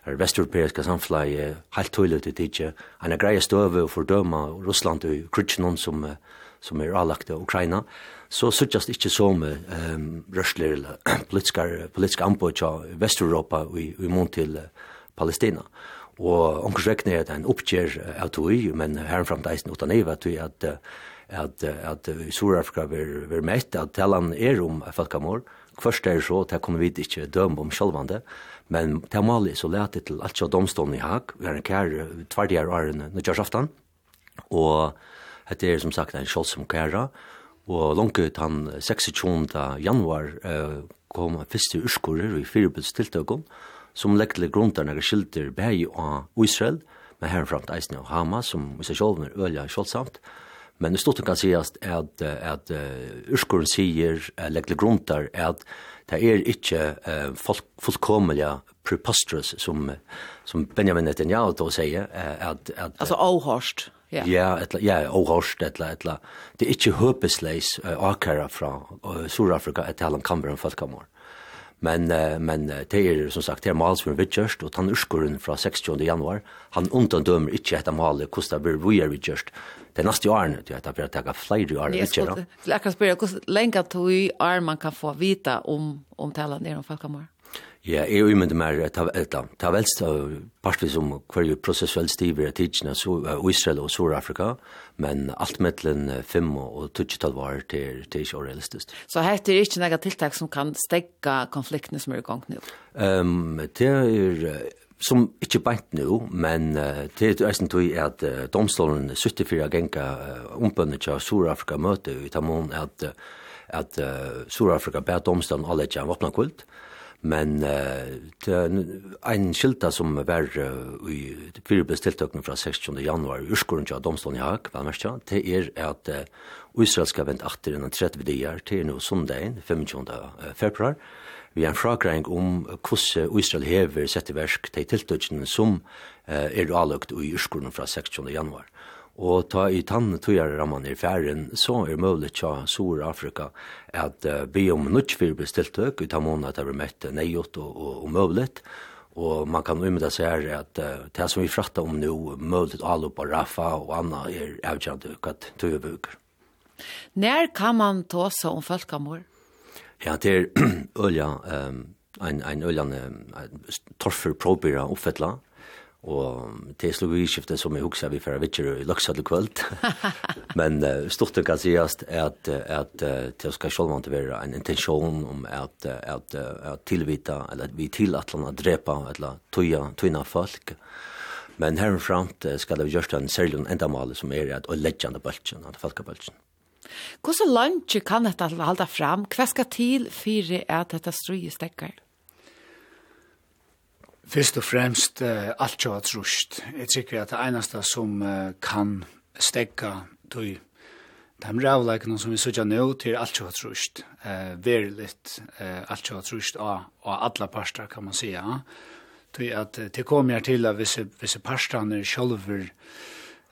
her vesteuropeiska samflag, helt tøylet i tidsi, han er greia støve og fordøma Russland og krutsi noen som uh, som er avlagt av Ukraina, så suttjast ikkje som um, rørsler eller politiska anboi av Vesteuropa og i, i mån til Palestina. Og omkurs vekne er det en oppgjer av tog, men herrenfram til eisen utan eiva tog at at at i Sør-Afrika ver ver mest at talan er om folkamor først er så at kommer vi ikke døm om sjølvande, men det er malig så lærte til alt sjå domstolen i Haag, vi har en kær tverdier årene nødgjørsaftan, og Hette er som sagt en kjolsom kæra, og langt ut han 26. januar eh, kom første urskorer i firebudstiltøkken, som legde grunden av skilder bæg av Israel, men til eisen av Hamas, som i seg selv er øyelig kjolsamt, Men det storten kan sies at, at uh, urskoren sier, uh, legger grunter, at det er ikke uh, folk, fullkomlige preposterous, som, som Benjamin Netanyahu då sier. Uh, at, at, altså avhørst. Ja, yeah. etla, ja, yeah, Åhorst, etla, etla. Det er ikke høpesleis uh, akara fra uh, Sur-Afrika etter halvan kammer enn folkamår. Men, uh, men det er, som sagt, det er mals for en vittjørst, og han urskuren fra 16. januar, han undandømer ikke etter malet, hvordan blir vi er vittjørst. Det er neste årene, det er bare tega flere årene vittjørst. Jeg skulle akkurat spørre, hvordan lenge tog i år man kan få vita om, om talen er om folkamår? Ja, jeg er umyndig mer ta velta. Ta velst av partvis om hver jo prosessuell stiver i tidsina Israel og Sur-Afrika, men alt mellom fem og 20 var til, til ikke realistisk. Så her er ikke noen tiltak som kan stegga konfliktene som er i gang nå? Um, det er som ikke beint nu, men uh, det er eisen tog at uh, domstolen 74 genka uh, ombønnet til Sur-Afrika møte i Tamon at uh, at uh, Sur-Afrika bæt domstolen alle ikke en våpnakult, Men uh, en skilta som var uh, i fire bestiltøkene fra 16. januar, urskolen til domstolen i Haag, vel merkja, det er at uh, Israel skal vente atter innan 30 dier til nå sondagen, 25. februar. Vi har en frakræring om hvordan Israel hever sett i versk til tiltøkene som uh, er avløkt i urskolen fra 16. januar. Og ta i tann tøyare ramman i fjæren, så er mulig tja Sur-Afrika at uh, be om nutsfyr bestiltøk, utan måned at det blir møtt neiot og, og, og mulig. og man kan umynda seg her at uh, det som vi frattar om nu, møvlet alup og rafa og anna er avgjande hva tøyre bruker. När kan man ta så om folkamor? Ja, det er ølja, um, ein, ein øljan, torfer probyra oppfettla, Og til slog vi skiftet som jeg husker vi fra Vitcher i Løksa til kvöld. Men uh, stort det kan sies at, at uh, til skal selv måtte være en intensjon om at, at, at tilvita, eller at vi til at landa drepa, eller tøya, tøyna folk. Men herframt skal vi gjøre en særlig endamal som er at å legge an bølgen, an folkabølgen. Hvordan langt kan dette halda fram? Hva skal til for at dette strøy stekker? Først og fremst uh, alt jo at rust. Jeg tykker at det eneste som uh, kan stegga tog de rævleikene som vi sørger nå til alt jo at rust. Uh, litt uh, alt jo at rust av, av alle parster kan man si. Ja. Tog at uh, det kommer jeg til at visse, visse parstene sjølver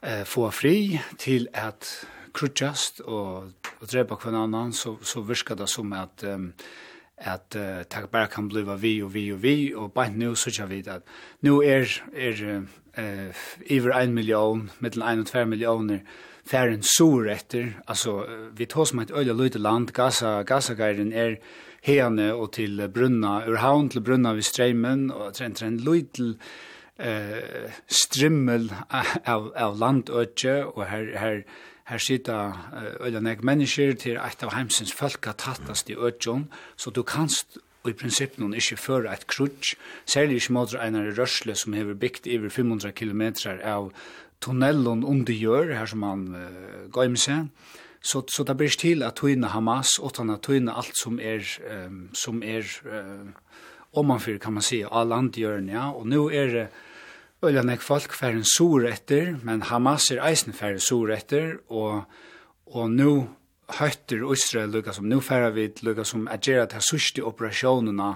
uh, få fri til at krutjast og, og drepa hver annan så, så virker det som at um, at uh, det bare kan bliva vi og vi og vi, og bare nu så vi at nu er, er uh, iver 1 million, mittlen 1 og 2 millioner, færen sur etter, altså vi tar som et øyla løyde land, Gaza, Gaza-geiren er hene og til brunna, ur havn til brunna ved streimen, og det en løyde uh, strimmel av, av landøtje, og her, her Her sitter øyla nek mennesker til eit av heimsins folka tattast i ødjon, så du kanst og i prinsippen hun ikke føre et krutsk, særlig ikke måter einar i rørsle som hever bygd over 500 kilometer av tunnelen under gjør, her som han uh, går med seg, så så det blir til at tøyne Hamas och att tøyne alt som er, um, som er uh, omanfyr, man kan man si, all landgjørende, ja. Og nå er det Ølja nek folk færre sur etter, men Hamas er eisen færre sur etter, og, og nå høytter Israel lukka som, nå færre vi lukka som agera til sørste operasjonene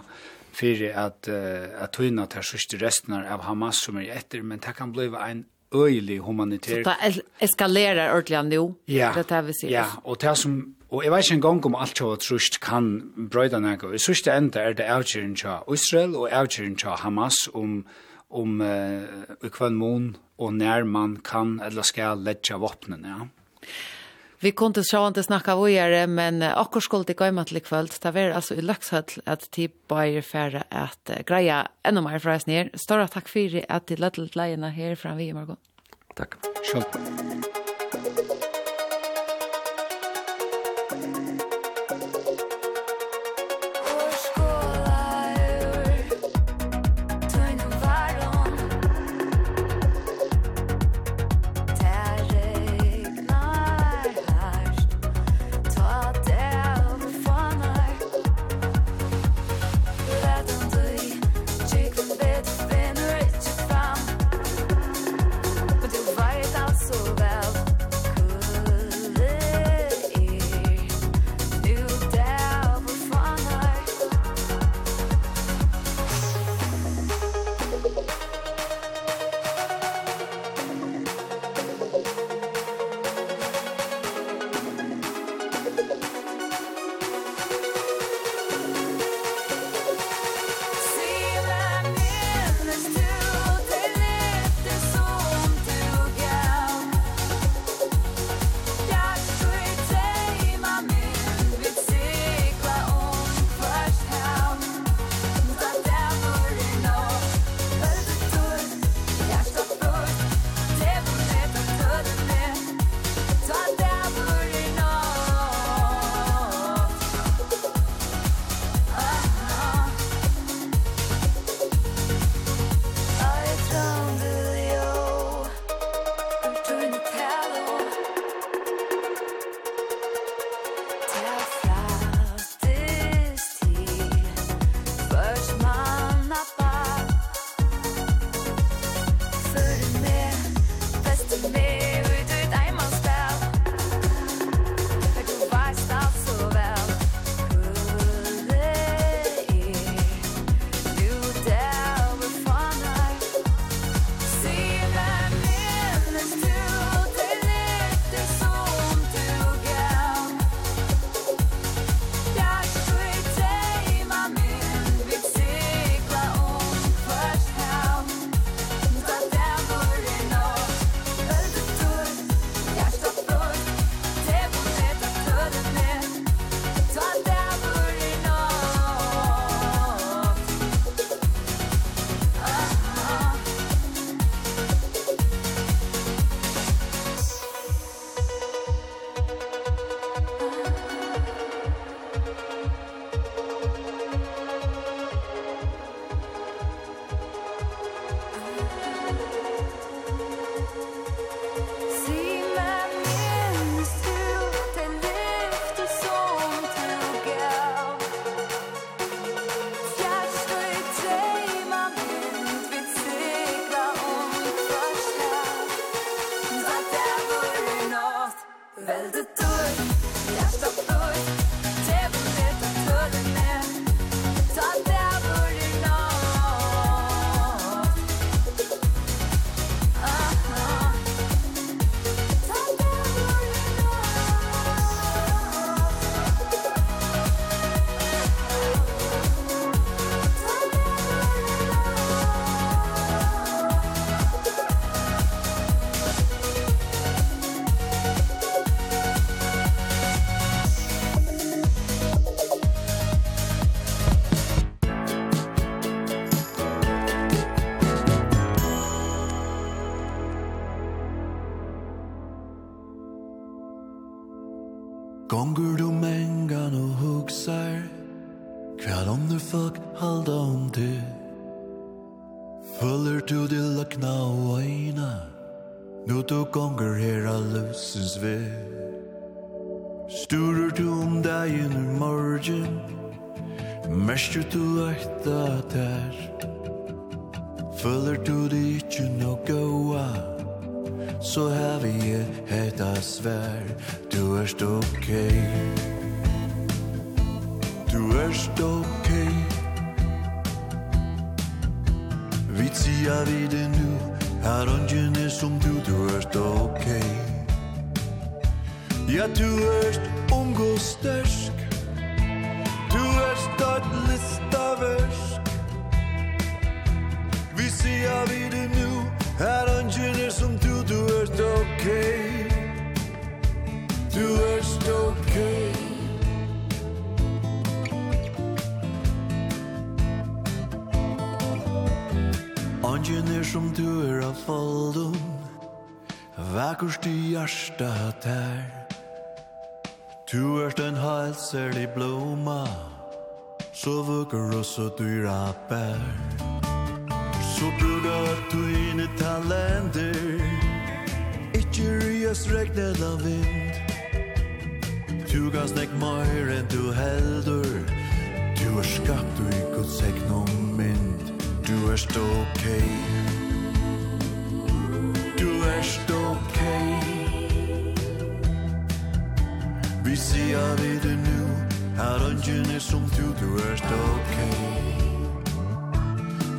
for at, uh, at tøyna til sørste resten av Hamas som er etter, men det kan bli en øyelig humanitær... Så det eskalerer ordentlig nå? Ja, det er vi sier. ja, og det som Og jeg vet ikke engang om alt kjøret trusht kan brøyda nægge. I sørste enda er det avgjøren til Israel og avgjøren til Hamas om um om eh, i kvann mån og nær man kan eller skal letja våpnene, ja. Vi kunde så inte snacka vidare, men akkur skulle det gå imat till kväll. Det var alltså i Laxhöll att typ bara färre att greja ännu mer för oss ner. Stora tack för att du lät lejerna här fram vi i morgon. Tack. Själv. så dyra bär. Så brukar du in i talenter Ikke ryes regnet av vind. Du kan snakk mer enn du heldur Du er skapt du i Guds egn og mynd Du er stå okej. Du er stå okej. Vi sier vi det nu. Her ønsken er som du, du erst ok.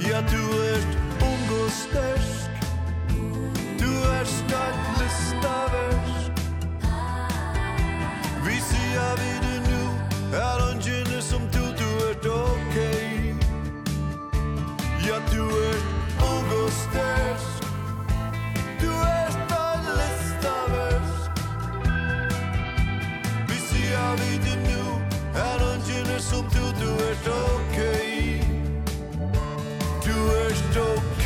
Ja, du erst ung og størst Du erst et listaversk Vi sier vi det nu Her ønsken er som du, du erst ok. Ja, du erst ung og størst som du, du er ok. Du er ok.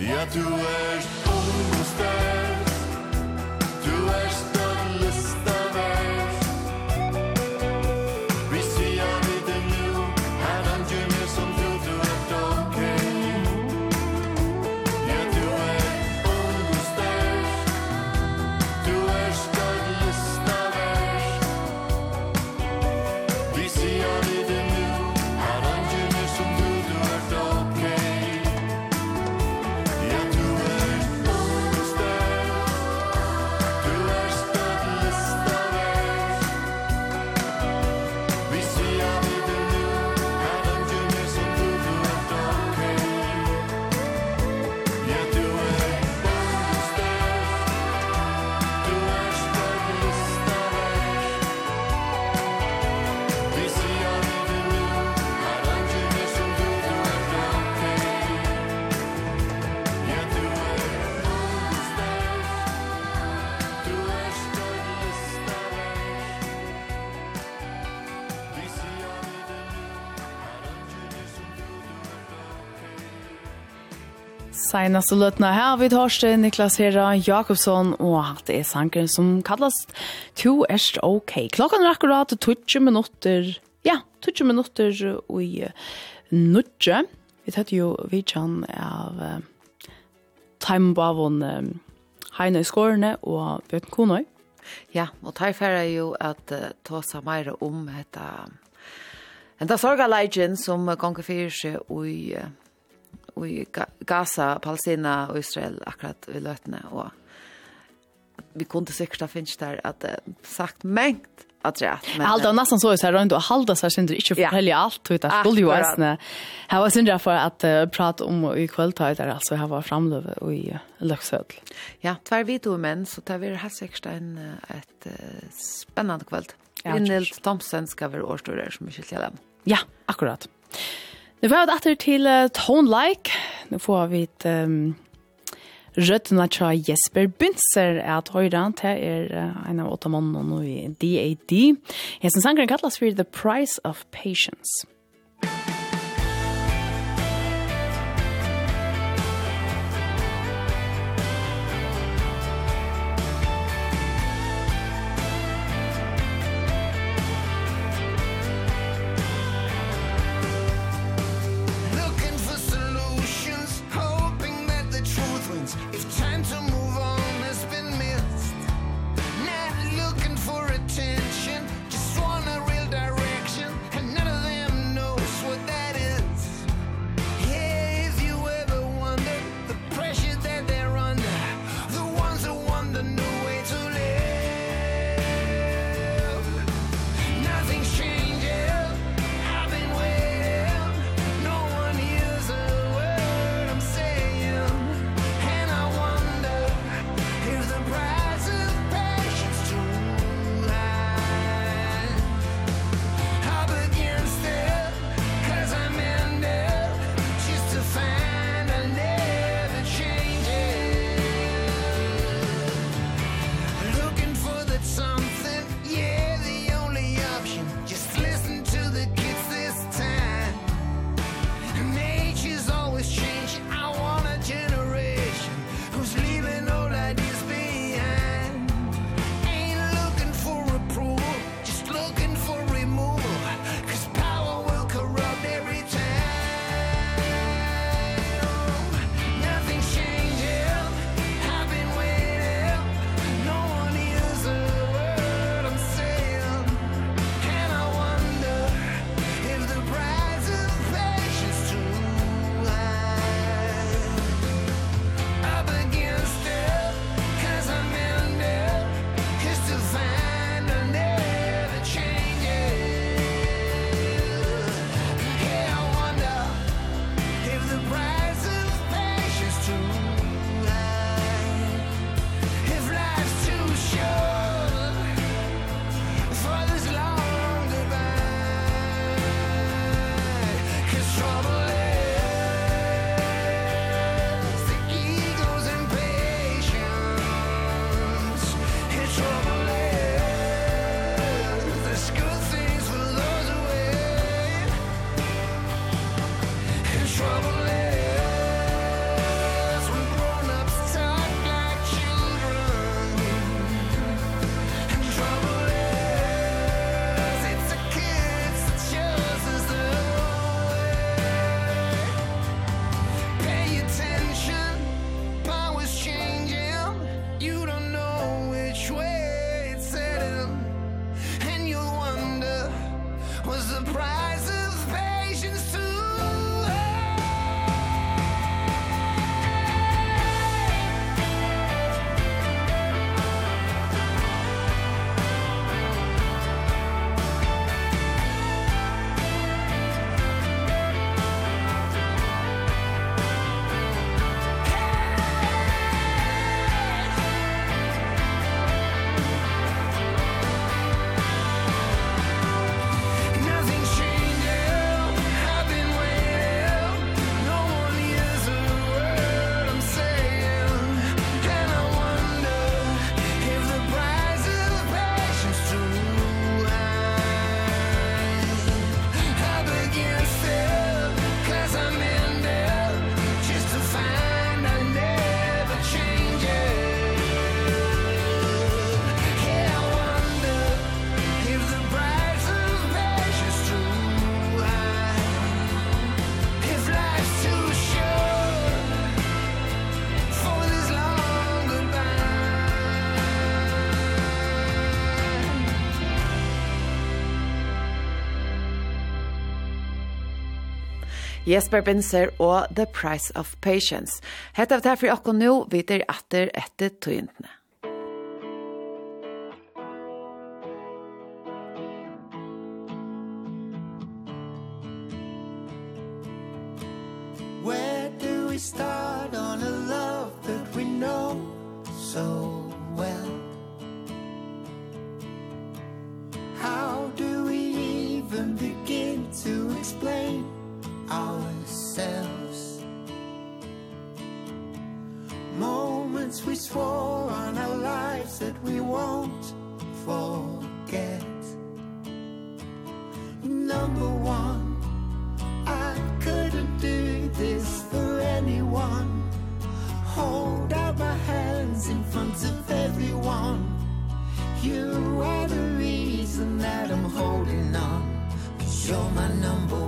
Ja, du er senaste løtene her vid Horste, Niklas Hera, Jakobsson, og det er sangeren som kallas To Erst OK. Klokken er akkurat 20 minutter, ja, 20 minutter i Nudje. Vi tatt jo vidtjen av uh, Timebavon um, Heine Skårene og Bjørn Konøy. Ja, og tar færre jo at uh, ta seg mer om dette Enda sorga legend som gonger fyrir seg i i Gaza, Palestina og Israel akkurat i løtene. Og vi kunde sikkert ha finnes der at det sagt mengt at det men Halda nesten så här runt och halda så synd inte för alt. allt utan skulle ju ärsna. Här var synd för att prata om i kveldtøy der, altså alltså var framlöve och i Luxöd. Ja, tvär vi to menn, så tar vi det här säkert en ett spännande kväll. Rinnel Thompson ska være årstorare som Michel Jalem. Ja, akkurat. Nu var det etter til uh, Tone Like. Nu får vi et um, røttene fra Jesper Binser at høyre. Det er uh, en av åtte måneder nå i DAD. Hesten sangren kalles for The Price of Patience. Jesper Binser og The Price of Patience. Hetta av det her for dere nå, vi er etter etter tøyen. since we swore on our lives that we won't forget. Number one I couldn't do this for anyone. Hold out my hands in front of everyone. You are the reason that I'm holding on. Cause you're my number one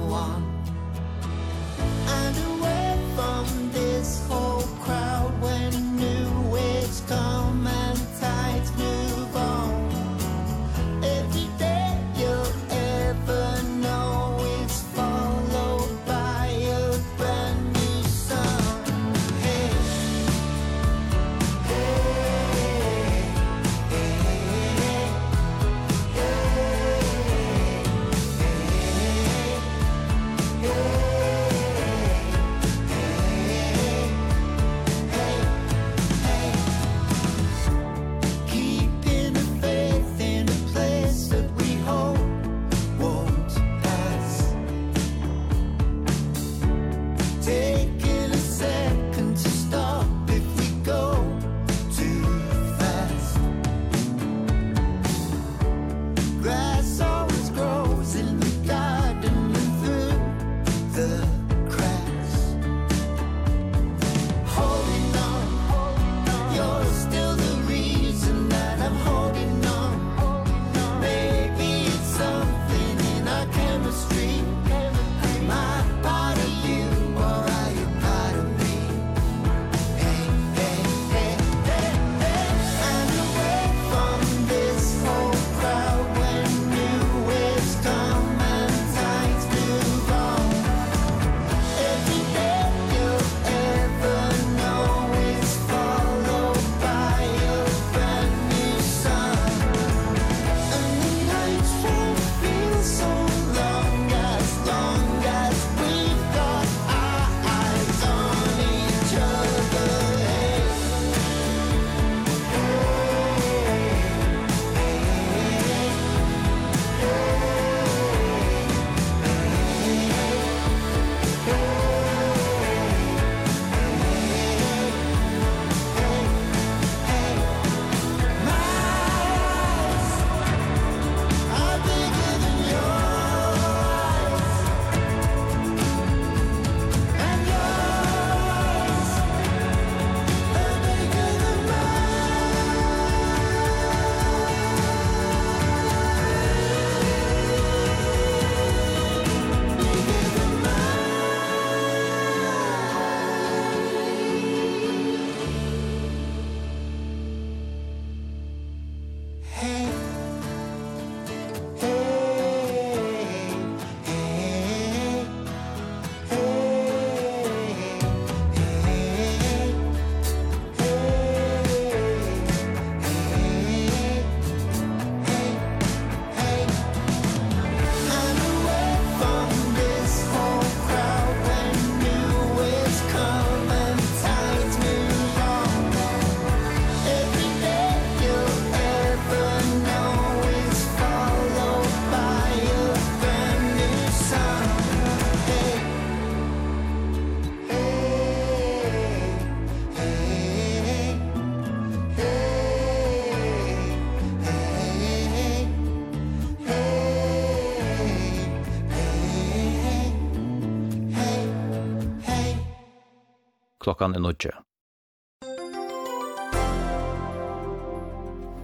klokkan er nødje.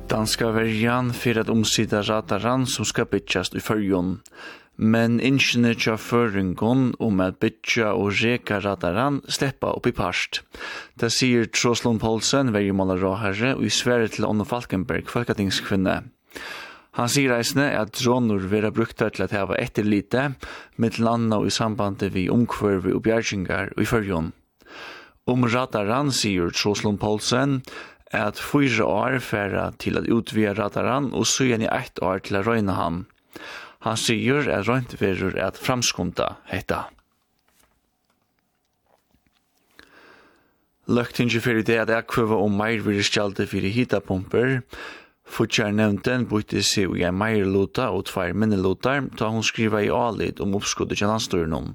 Danska verjan fyrir at omsida radaran som skal bytjast i fyrjon. Men ingenier tja føringon om at bytja og reka radaran sleppa opp i parst. Det sier Troslund Poulsen, verjemåla råherre, og i sverre til Onno Falkenberg, folketingskvinne. Han sier reisende at dronor vera brukta til at heva etterlite, med landa og i sambandet vi omkvörvi og bjergingar og i fyrjon. Om rataran sier Troslund Poulsen at fyra år færa til at utvia rataran og søgjen i eitt år til at røyna han. Han sier at røynt verur at framskumta hetta. Løgtingi fyrir det at ekkvöva om meir virskjaldi fyrir hitapumper, Futjar nevnten bytte seg i en meirluta og tvær minnelutar, ta hun skriva i alit om oppskuddet kjallanstøren om.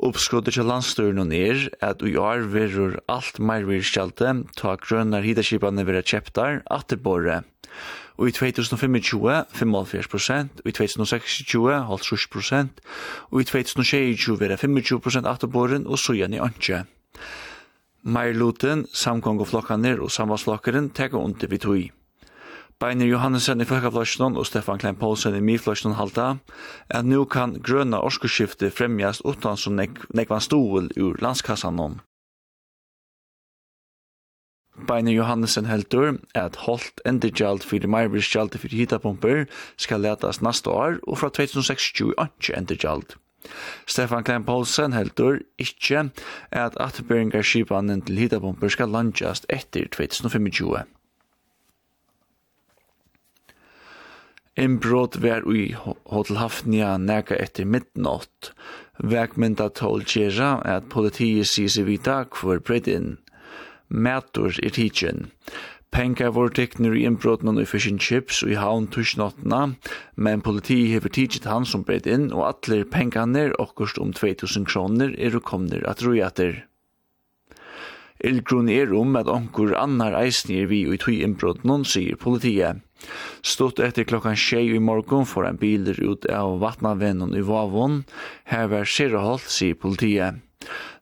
Uppskottet til landstøren er at i år verur alt meir virkskjalte ta grønnar hidaskipane vera kjeptar atterborre. Og i 2025 45%, og i 2026 halvtrus og i 2026 vera 25% atterborren og så igjen i anke. Meir luten, samkong og flokkaner og samvarsflokkeren teka under vi tog. Beiner Johannesen i Folkeflasjonen og Stefan Klein Poulsen i Miflasjonen halda at nu kan grøna orskeskifte fremjast utan som nek nekvan stol ur landskassan om. Beiner Johannesen heldur at holdt endergjald fyrir meirbristgjald fyrir hitapumper skal letas nasta år og fra 2026 ikke endergjald. Stefan Klein Poulsen heldur ikkje at atberingarskipanen til hitapumper skal landjast etter 2025. Inbrot var i Hotel Hafnia nega etter midnatt. Vekmynda tål gjerra at politiet sier seg vita hver bredd inn. Mætor i tidsen. Penka var tekner i innbrotten i Fish and Chips og i havn tushnottena, men politiet hever tidsit han som bredd inn, og atler penkaner okkurst om 2000 kroner er og komner at rojater. Ilgrun er om at onkur annar eisnir vi og i tui innbrotten, sier politiet. Stått etter klokkan tjei i morgon får en biler ut av vatnavennen i Vavon. Her var Sirahol, sier politiet.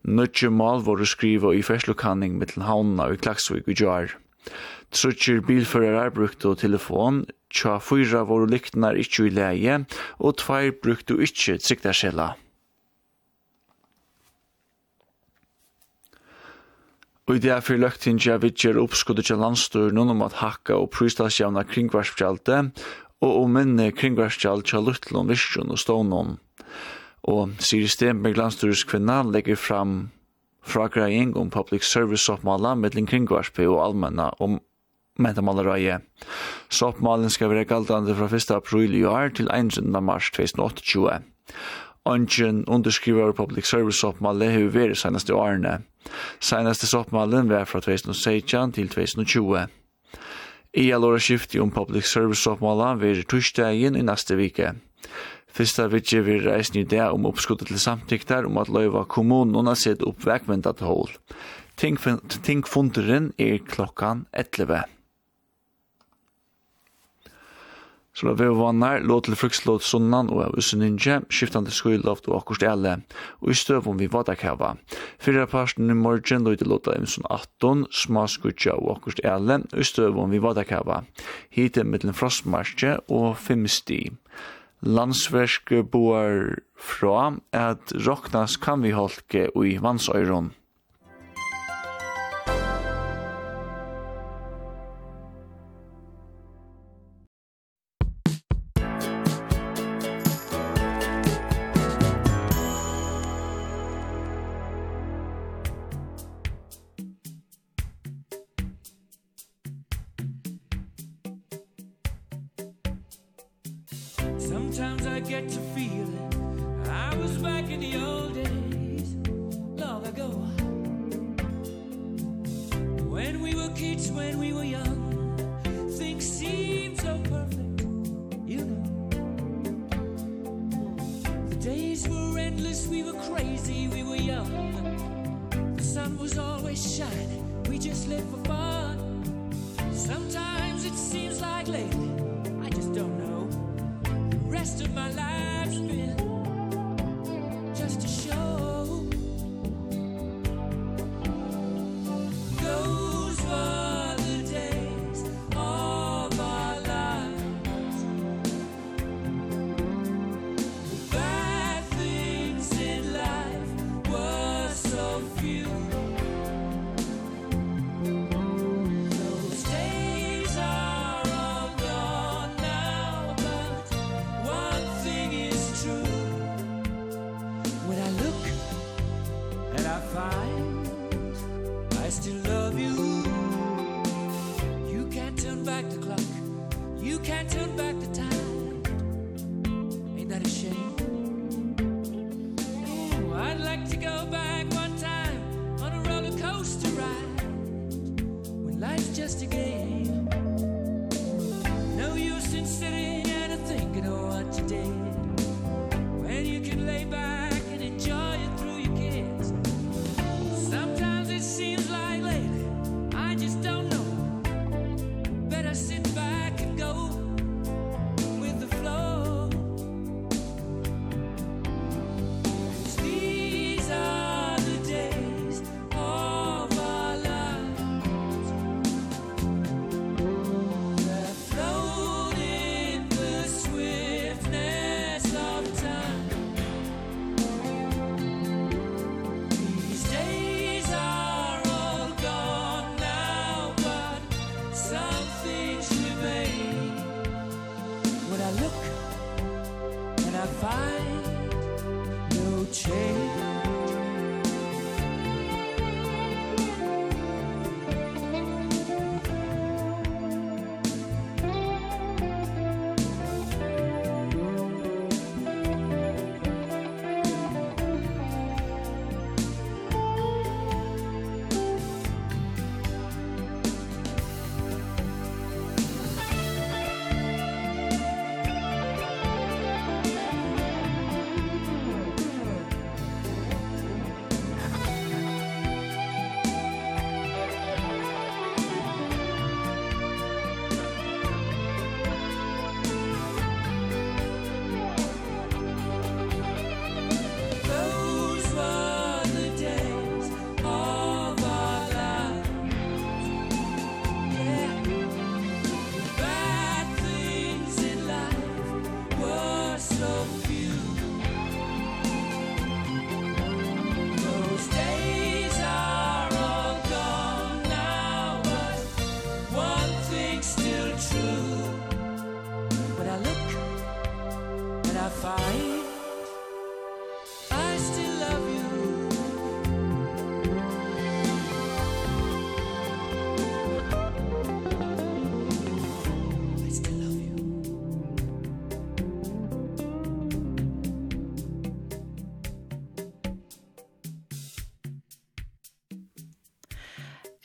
Nødje mal var skriva i ferslokanning mittel havnene i Klaksvik i Jar. Trutjer bilførere brukte telefon, tja fyra var lyktene ikkje i leie, og tveir brukte ikkje trygdarsella. Og i det er fyrir løgtinja vidtjer oppskuddet til landstyr om at hakka og pristalsjavna kringvarsfjaldet, og om minne kringvarsfjald til Lutlund, Visjon og Stånån. Og Siri Stenberg landstyrets kvinna legger fram fragraying om public service oppmala mellom kringvarspe og allmenna om mentamalereie. Så oppmalen skal være galdande fra 1. april i år til 1. mars 2028. Ongen underskriver Public Service oppmalle har vært senaste årene. Senaste oppmallen var fra 2016 til 2020. I allåra skifti om Public Service oppmalla vil torsdagen i neste vike. Fyrsta vidje vil reisen i det om oppskuddet til samtykter om at løyva kommunen har sett opp vekvendat hål. Tingfunderen er klokkan 11. Så da vi vannar, lå til frukslåd sunnan og av usuninje, skiftande skyloft og akkurst ele, og i støvun vi vadakava. Fyra parsten i morgen lå til låta imsun 18, sma skutja og akkurst ele, og i støvun vi vadakava. Hite mittlen frostmarsje og 5 sti. Landsverske boar fra at roknas kan vi holke og i vansøyron. I get to feel I was back in the old days long ago. When we were kids when we were young things seemed so perfect you know. The days were endless we were crazy we were young. The sun was always shining we just lived for fun.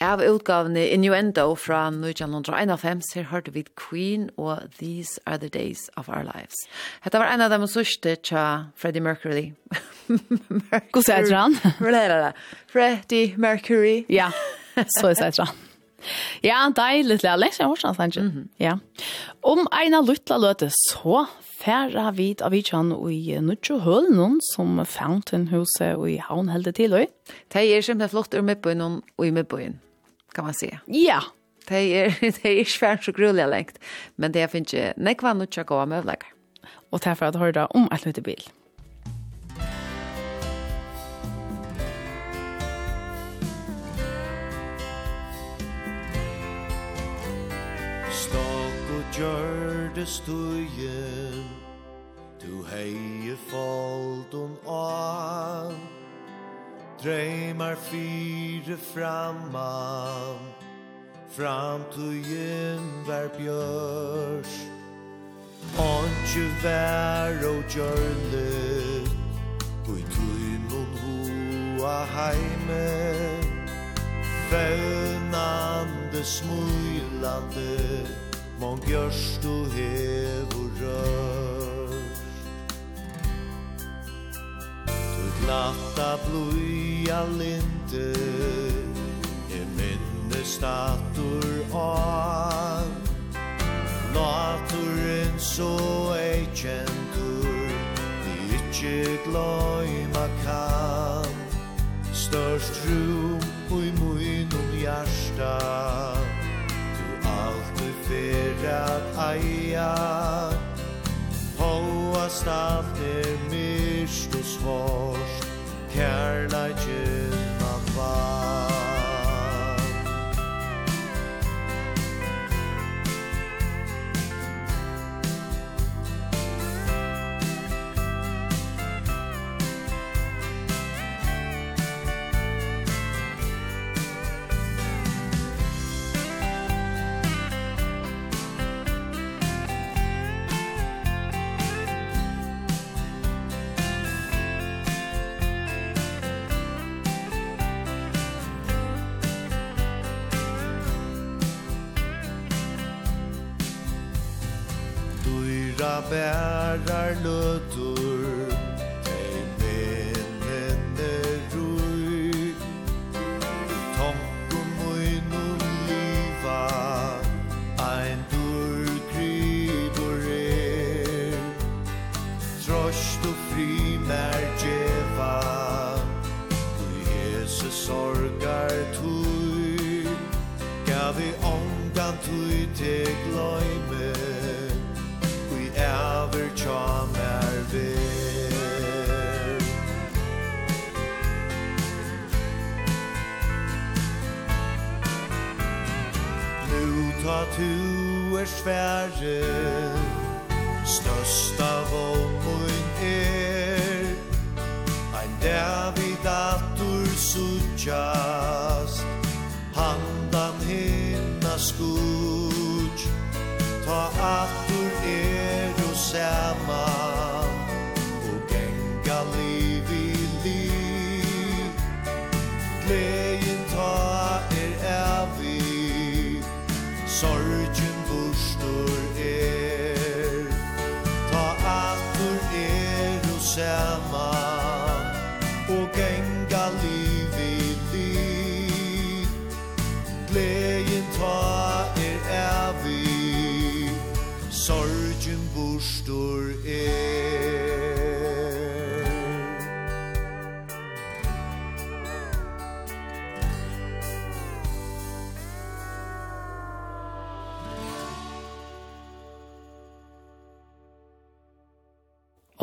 Av utgavene Innuendo fra 1951 her hørte vi Queen og These Are The Days Of Our Lives. Hetta var en av dem sørste tja Freddie Mercury. Hvordan sier han? Hvordan Freddie Mercury. Ja, så heter han. Ja, deilig lille Alex, jeg har hørt han, Ja. Om en av luttla løte, så færre vid av vidtjan i nødtjå hølen som Fountainhuset i havn heldet til. Det er simpelthen flott ur midtbøyen og i midtbøyen kan man säga. Ja. Det är det är svårt så gruliga längt, men det finns ju nekva nutcha gå med lägga. Och därför att höra om att lite bil. Stak og gjørde støyen Du heie faldun an Dreymar fyre framman Framtujen var björs Ontje vær og gjørle Ui tuin mun hua heime. Fønande smulande Mon bjørst du hevur rør Natta bluja linte E minne statur an Naturen så ei kjentur vi ikkje gløyma kan Størst rum i munum hjarta du alt du fer at eia Hoast alt er mig Kristus vars kärleikjus bærar løtu. svære Størst av åpun er Ein der atur datur suttjast Handan hinna skutj Ta atur er og sæv sama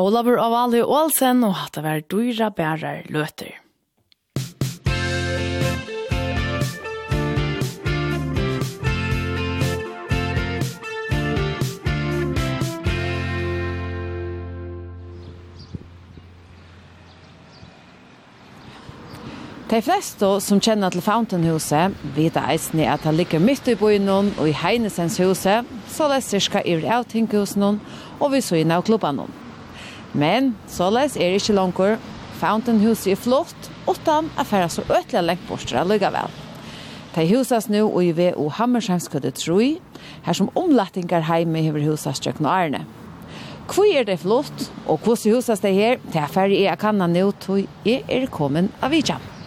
Olavur Avali Olsen og hatt av er dyra bærar løter. De fleste som kjenner til Fountainhuset vet eisen i at det ligger midt i byen og i Heinesens huset, så det er cirka i avtinghusen og vi så inn av klubben. Men såleis er ikkje langer. Fountainhuset er flott, utan at færa så øtla lengt borster vel. Tei husas nu og i ved og Hammersheimskødde troi, her som omlattingar heime hever husas tjøkken og arne. Hvor er det flott, og hvordan husas det her, til jeg færre er kanna nå, tog jeg er kommet av vidtjamp.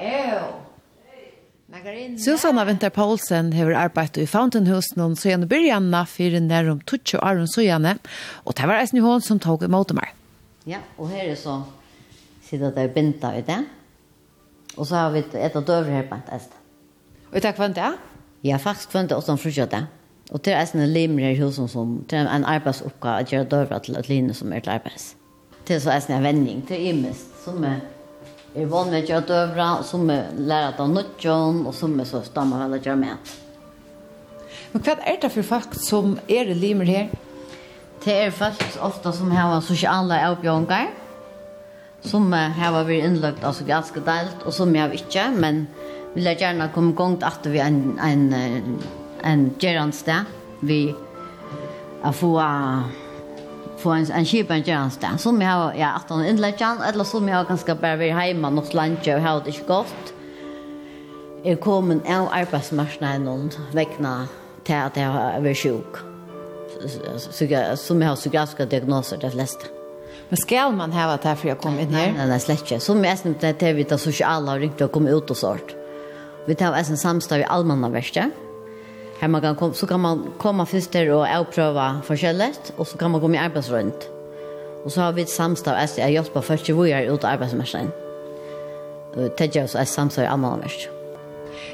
Wow! Susanna Winter Paulsen har arbeidt i Fountainhusen og så gjerne byrjanna for nær om Tutsjo Aron så gjerne, og det var eisen i hånd som tog imot meg. Ja, og her er så sitter der binta i det, og så har vi et av døver her på en test. Og det er kvant det? Ja, faktisk kvant det, og så frutjer det. Og det er eisen limer her i husen som, det er en arbeidsoppgave å gjøre døver til et linje som er til arbeids. Det er så eisen en vending, til imest, som er er vann med kjøtt øvra, som er lærer av nødtjøn, og som er så stammer vel å gjøre med. Men hva er det for folk som er limer her? Det er folk ofte som har sosiale avbjørnger, som har vært innlagt altså ganske delt, og som jeg har ikke, men vil jeg gjerne komme gang til at vi en, en, en, en gjerne sted. Vi har fått få en, en kjip en kjipen sted. Som jeg har, ja, at han innleggen, eller som jeg har ganske bare vært hjemme hos landet, og har det ikke godt. Jeg kom en av arbeidsmarsene noen vekkene til at jeg har vært sjuk. Som jeg har psykiatriske diagnoser, de fleste. Men skal man ha det for jeg kom inn her? Nei, nei, slett ikke. Som jeg snakker til vi tar sosiale og ringte og kom ut og sånt. Vi tar en samstad i allmannverkstedet Här man kan kom, så kan man komma först där och avpröva förskället och så kan man gå med arbeidsrundt. Och så har vi ett samstav att jag hjälper först i vår ut arbetsmarknaden. Och det gör oss ett samstav i annan värld.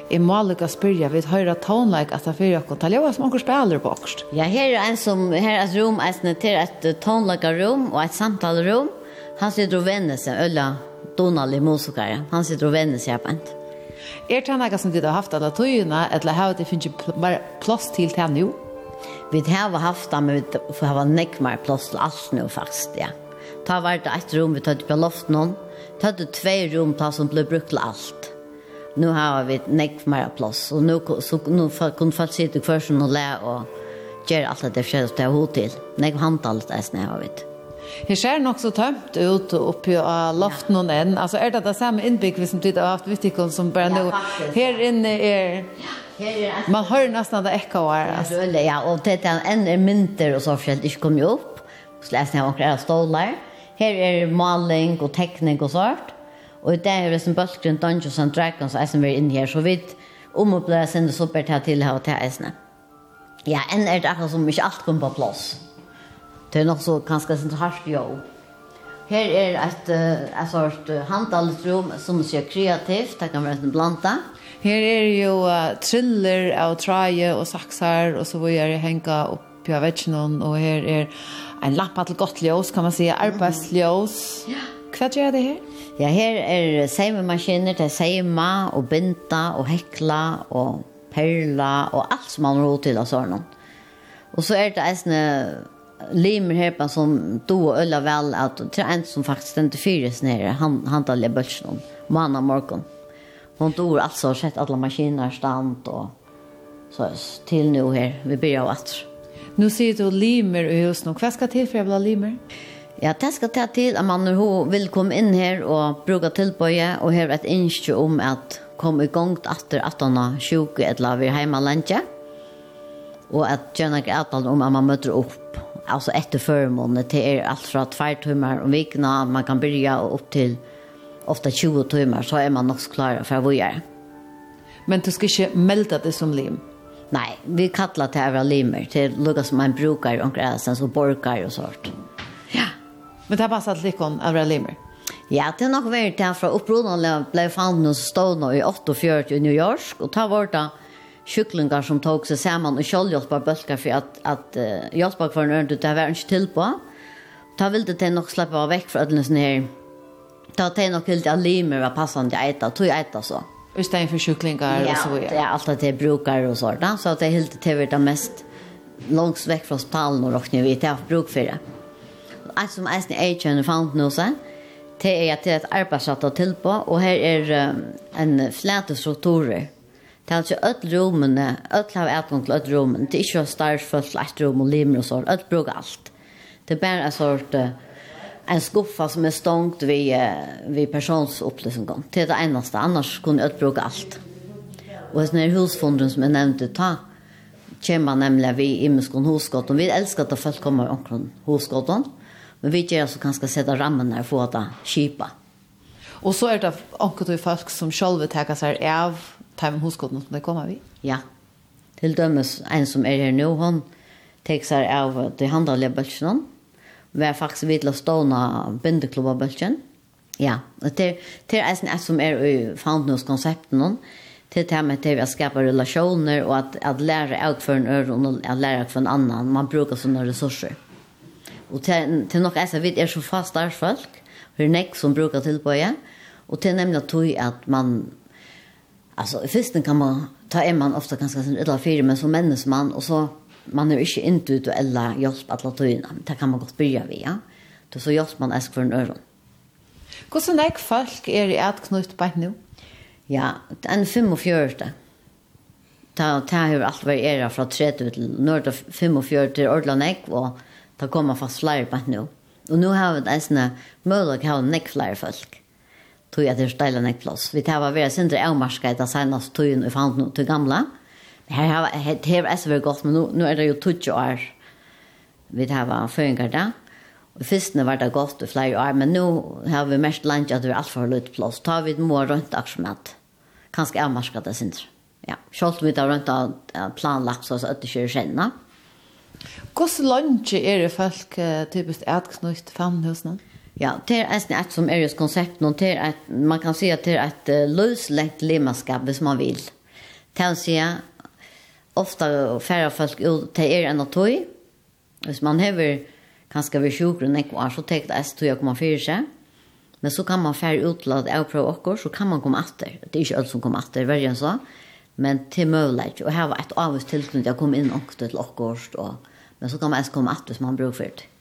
Jeg må lykke spørre, vi hører tonleik at det er fyrir okkur, talja som okkur spiller på okkur. Ja, her er en som, her er et rom, et til et tonleikarrom og et samtalerom. Han sitter og vender seg, Ølla Donald i musikere. Han sitter og vender seg på en. Er det noe som du har haft alle tøyene, eller har det finnes bare plass til det nå? Vi har haft det, men vi har nekk mer plass til alt nå faktisk, ja. Ta var det et rom vi tatt på loftet noen. Ta det tve rom, plass som ble brukt til alt. Nå har vi nekk mer plass, og nå, så, nå kunne folk sitte hver som og le og gjøre alt det forskjellige som det er hod til. Nekk handtalt det, jeg har vi det. Her ser nok så tømt ut oppi av loften og enn. Altså er det det samme innbygg som du har haft vittikon som bare nå. Her inne er... Man hører nesten det ekka var. Altså. Ja, og det er en er mynter og så forskjellig ikke kom jo opp. Så leser jeg akkurat stålar. Her er maling og tekning og sånt. Og det er det som Bølgrunn Dungeons and Dragons er som er inne her. Så vidt om å bli sendt så til å ha til eisene. Ja, enn er det akkurat som ikke alt kommer på plass. Ja Det er nok så ganske sånn hardt jo. Her er et, et sort handelsrom som ser kreativt, det kan være en blanda. Her er jo uh, triller av traje og saksar, og så vil jeg henge opp av vetsjonen, og her er en lampa til godt ljøs, kan man si, arbeidsljøs. Ja. Hva gjør det her? Ja, her er seimemaskiner til seima og binta og hekla og perla og alt som man har råd til av sånn. Og så er det en limer här som då ölla väl att tre en som faktiskt inte fyres nere han han tar le bulsen manna morgon hon dor alltså sett alla maskiner stant och så till nu här vi börjar att nu ser du limer i just vad ska till för jävla limer Ja, det skal ta til at man vil komme inn her og bruke tilbøye, og her et innskje om at kom i gang etter at han har sjuke et laver hjemme lenge, og at att ikke at om at man møter opp alltså efter förmånen till er allt från två timmar om veckorna man kan börja upp till ofta 20 timmar så är man nog klar för vad göra. Men du ska inte melda det som lim? Nej, vi kallar det här limer. Det lukar som man brukar och gräsen så borkar och sånt. Ja, men det har passat likon av limer? Ja, det er nog varit det här från upprodan när jag blev i 48 i New York och ta vart det kyklingar som tog seg saman og kjollhjelpar bølgar for at, at uh, hjelpar for en ørende, det var ikke til på. Da ville det nok slippe av vekk fra alle sånne her. Da de nok ville at limer var passende eita, tog eita så. I stedet for kyklingar ja, og så videre. Ja, alt at de brukar og sånt. Så det de hilde til det mest langs vekk fra spalen og råkne vi til å bruke for det. Alt som eisen er kjønner fant nå seg, det er at det er et arbeidssatt og tilpå, og her er um, en flete strukturer Det er altså öll rommene, öll har utgång til öll rommene. Det er ikke starfullt til ett rum og limer og sånt. Öll bruker alt. Det er bare en sort uh, en skuffa som er stångt vid, uh, vid personsopplysningen. Det er det eneste, annars kunne öll bruke alt. Og hvis denne husfonden som jeg nevnte, ta kommer nemlig vi i muskon hosgåten. Vi elsker at folk kommer omkring hosgåten, men vi gjør så kanskje sette rammen her for å ta kjipa. Og så er det omkring folk som selv vil ta seg av ta med hoskotten som det kommer vi. Ja. Til dømes en som er her nå, hon tek seg av de handlige bølgene. Vi er faktisk vidt til å stående bindeklubba bølgen. Ja, og til, til en er som er i foundnus-konsepten hon, til det med til å skapa relasjoner og at, at lære av for en øre og at lære av for en annan. Man brukar sånne ressurser. Og til, til nok jeg vidt er så fast der folk, for det er nek som brukar tilbøye, og til nemlig at man Alltså i fisten kan man ta en man ofta ganska sin eller fyra men som männisman och så man är inte inte ut eller hjälp alla in Det kan man gott börja vi ja. Då så hjälper man äsk för en öron. Hvordan er näck folk er i atknut på nu Ja, en 45. Ta, ta har alt variera från 30 till norr 45 till Ordland Ek, ta kommer fast flere på nu Och nu har vi en sånn mulighet å ha nekk flere folk tog at det ställa steile nek plass. Vi tar var vera sindre avmarska det senast tøyen i fant nu till gamla. Här har det har vært vært gott men nu, nu är det ju 20 år vi tar var føringer da. Og fyrstene var det gott i flere år, men nu har vi mest lunch att det är allt för lite plats. Tar vi må rundt aksjomat. Kanskje avmarska det sindre. Ja, selv om vi tar rundt planlagt så att det kör er kjenne. Hvordan langt er det folk typisk etknøyt fann hos? Ja, det er nästan et som er just konsept, og det er att man kan si säga till att uh, löslegt lemanskap hvis man vil. vill. Till säga ofte færre folk ut til er enn å tog. Hvis man hever kanskje ved sjukker enn ekvar, så tek det S2 jeg kommer fyrir seg. Men så kan man færre ut til at jeg prøver okkur, så kan man komme atter. Det er ikke alt som kommer atter, verre enn så. Men til møvleik, og her var et avvist tilknytt, jeg kom inn okkur til okkur, og, men så kan man ens komme atter hvis man bruker for det.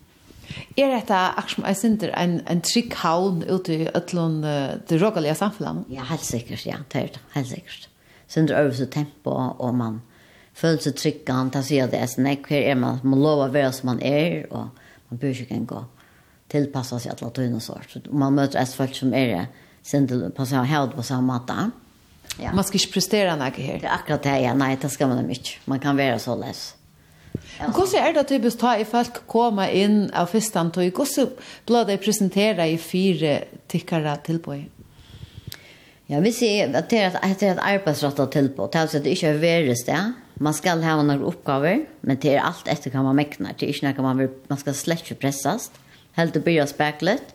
Er dette akkurat som jeg synes en, en trygg havn ute i Øtlund, uh, det rågelige samfunnet? Ja, helt sikkert, ja, det er det, helt sikkert. Synder øvelse tempo, og man føler seg trygg, han tar seg av det, sånn, hver er man, man lover å være som man er, og man bør ikke gå tilpassa seg til alle og sånt. Så man møter et folk som er synder på samme held på samme måte. Ja. Man skal ikke prestere noe her? Det er akkurat det, ja, nei, det skal man ikke. Man kan være så løs. Ja. Men hvordan er det typisk ta i folk komme inn av første antog? Hvordan blir det presentera i fire tykkere tilbøy? Ja, vi ser at det er et, et arbeidsrettet tilbøy. Det er altså at det ikke er verre sted. Man skal ha noen oppgaver, men det er alt etter hva man mekner. Det er ikke noe man, vil, man skal slett ikke presses. Helt til å begynne å.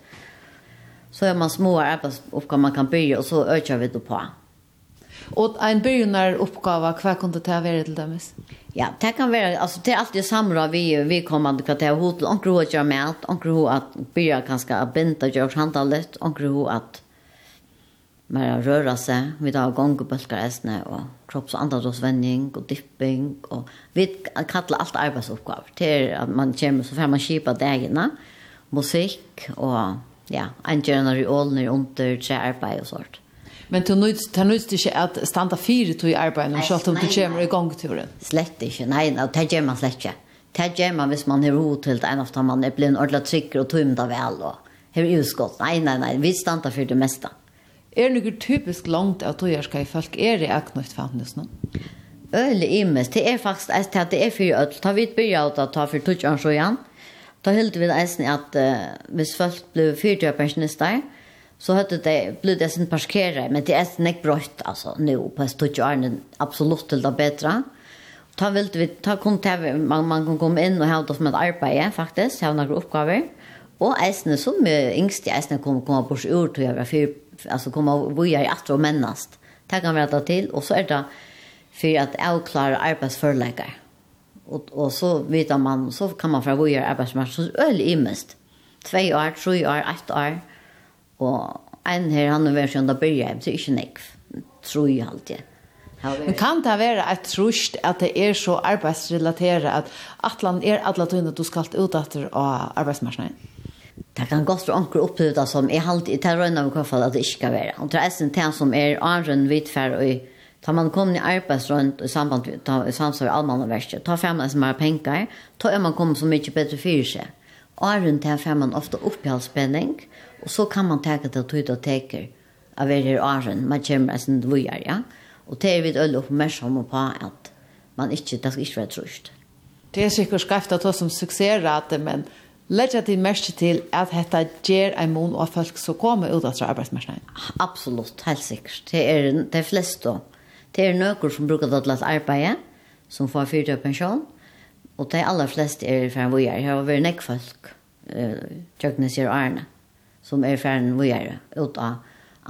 Så er man små arbeidsoppgaver man kan begynne, og så øker vi det på. Og en begynner oppgave, hva kunne det være til dem? Ja. Ja, det kan være, altså det er alltid samråd vi vi kommer kommande kvarter hotell och gro att göra med och gro att börja ganska binda görs handalet och hun at mer röra sig vi tar gångbulkar äsne och kropps och andadrosvändning och dipping och vi kallar allt arbetsuppgifter till att man kommer så får man skipa dagarna musik och ja, en journal i ålner under tre arbete och sånt. Men du nøyt, du nøyt ikke at standa fire to i arbeidet, og selv om du kommer i gongturen? Slett ikke, nei, nei, det gjør man slett ikke. Det gjør man hvis man har ro til det, enn ofte man er blitt ordentlig trykker og tømda vel, og har utskott. Nei, nei, nei, vi standa for det meste. Er det noe typisk langt av togjerska i folk? Er det akkurat fannes nå? Øle imes, det er faktisk et at det er fyrir øl. Ta vidt byrja ut at ta fyrir tutsjøren så igjen. Da hilder vi eisen at uh, hvis folk blir fyrtjøpensjonister, så hade det blivit det sin parkera men det är snäck brott alltså nu på den absolut till det bättre. Ta vill vi ta kontakt man man kan komma in och hjälpa oss med arbete faktiskt, ha några uppgifter. Och äsna som är yngst i kommer komma på ur till över för alltså komma boja i att och männast. Det kan vi ta till och så är det för att avklara arbetsförläggare. Och och så vet man så kan man från boja arbetsmarknad så öl imest. 2 år, 3 år, 8 år Og en her, han er versjon da byrja, så ikke nekv, tror jeg alltid. Men kan det være et trusht at det er så arbeidsrelateret at atlan er alle tøyne du skal ut etter av arbeidsmarsjonen? Det kan godt være anker oppbytta som er halvt i røyne av hvert fall at det ikke skal være. Og det er en ting som er anren vidferd og Tar man kommer i arbeidsrønt i samband med ta, i samsvar allmann og verste, ta frem en som har penger, ta er man kommet så mye bedre for seg. Og rundt her får man ofte opphaldspenning, Og så kan man tenke til tøyt og teker av hver her åren, man kommer en sin vujer, ja. Og det er vi øl oppmerksom på at man ikke, det skal ikke være trusht. Det er sikkert skreft at det som suksessrate, men Lägga din mest till att detta ger en mån av folk som kommer ut av arbetsmarknaden. Absolut, helt säkert. Det är de flesta. Det är några som brukar att läsa arbete, som får fyra pension. Och de allra flesta är från vågar. Jag har varit näck folk. Jag kan se Arne som er ferdig vi er ut av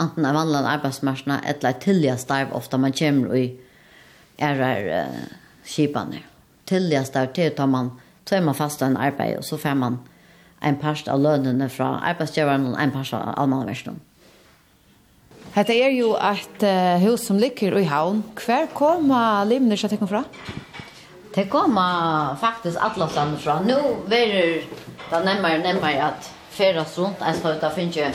enten av vanlig arbeidsmarsjene eller tillige starv ofte man kommer i ærer uh, skipene. Tillige starv til tar man tar man fast en arbeid og så får man en parst av lønene fra arbeidsgiveren og en parst av allmannversen. Hetta er jo et uh, hus som ligger i havn. Hver kommer limene som tekken fra? Det kommer faktisk alle stedene fra. Nå er det nemmere og nemmere at feras rundt, jeg skal ut og finne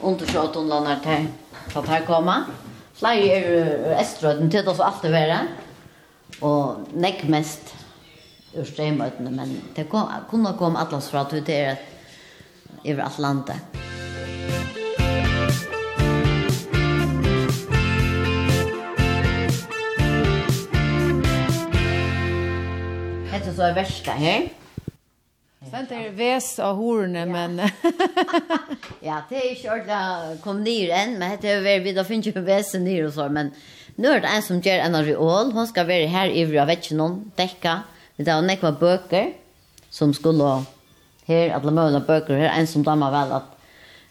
undersjøt om landet til at her kommer. Flere er estrøden til det som alltid være, og nekk mest ur streimøtene, men det kom, kunne komme atlas fra at det er over alt landet. Hette så er versta, her. Vänta er väs av hornet men Ja, det är kört där kom ner än men det är väl vi då finns ju väsen ner och så men nu är det en som gör en areol. hon ska vara här i jag vet inte någon täcka det är en ekva böcker som skulle här alla möjliga böcker här en som dammar väl att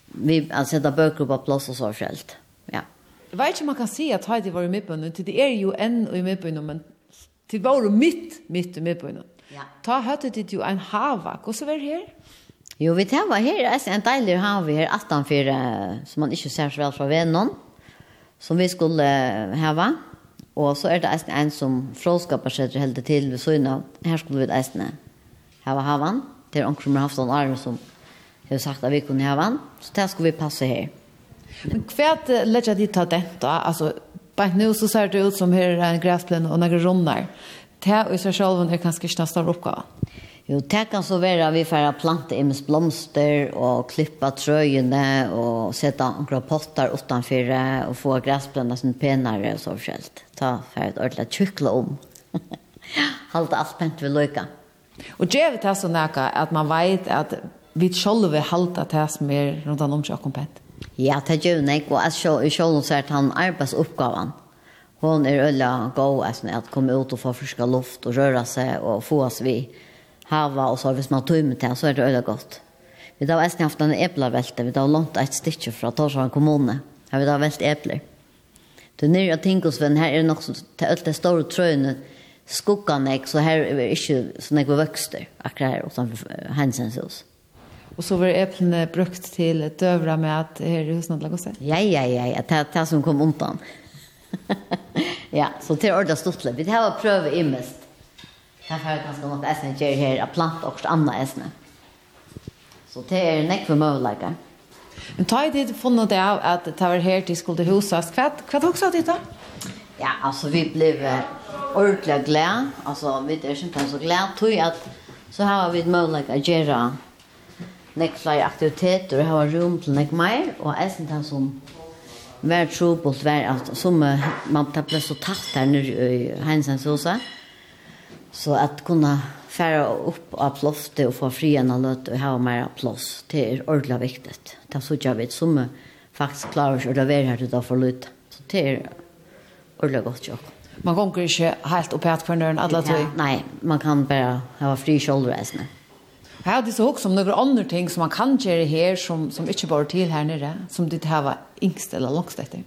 vi alltså sätta böcker på plats och så självt. Ja. Jag vet inte om man kan se att Heidi var i mitten, det är ju en i mitten men till var mitt mitt i mitten. Ja. Ta høttet dit jo en hava. Hvordan var det her? Jo, vi tar var her. Jeg en deilig hava her, 18-4, som man ikke ser så vel fra vennom, som vi skulle hava. Og så er det eisen en som fråskaper seg helt til ved søgn. Her skulle vi eisen hava havan. Det er omkring med Haftan Arne som har sagt at vi kunne havan. Så det skulle vi passe her. Men hva legger de ta dette? Altså, bare nå så ser det ut som her er en græsplen og noen runder. Ja det i seg selv er kanskje ikke den større oppgaven. Jo, det kan så være at vi får plante imes blomster og klippa trøyene og sette noen potter utenfor og få græsplønene som penere og så forskjellig. Ta for et ordentlig tjukle om. Halte alt pent ved løyka. Og det er det som er at man vet at vi selv vil halte det som er rundt om seg pent. Ja, det er jo nek, og jeg ser at han arbeidsoppgaven hon är ölla go alltså at komme ut och få friska luft och röra sig och få oss vi hava och så hvis man tömmer till så är det ölla gott. Vi har äsna haft en äpplevälte, vi har långt ett stykke från Torshavn kommune. Her vi har vält epler. Du är nere Tinkosven, här är det nog så till öll stora tröjna skuggan ek, så här är det inte så några vokster akkurat her utanför hensens hus. Och så var eplene brukt till døvra med att här är husnadla gosse. Ja, ja, ja, ja, det som kom undan. ja, så det er ordentlig stortlig. Vi har prøvd i mest. Her har jeg ganske nok æsne gjør her, at plant og andre æsne. Så det er nekve møvelager. Men ta i tid funnet det av at det var her til skulle huset. Hva, hva tok så ditt da? Ja, altså vi ble ordentlig glad. Altså vi er ikke så glad. Tog at så har vi et møvelager gjør nekve flere aktiviteter og har rom til nekve mer. Og æsne den som vær trobult vær at som man tar ble så tatt her nere i Heinsens huset, så at kunne fære opp av ploftet og få fri en av løt og ha mer plås, det er ordentlig viktig. Det er så ikke jeg vet, som faktisk klarer seg å levere her til å få løt. Så det er ordentlig godt jobb. Man kan ikke helt opp i hatt på nøren alle tog? Ja, nei, man kan bare ha fri kjoldereisene. Jag hade så också om några andra ting som man kan göra här som, som inte bara till här nere, som det här var yngst eller långst efter.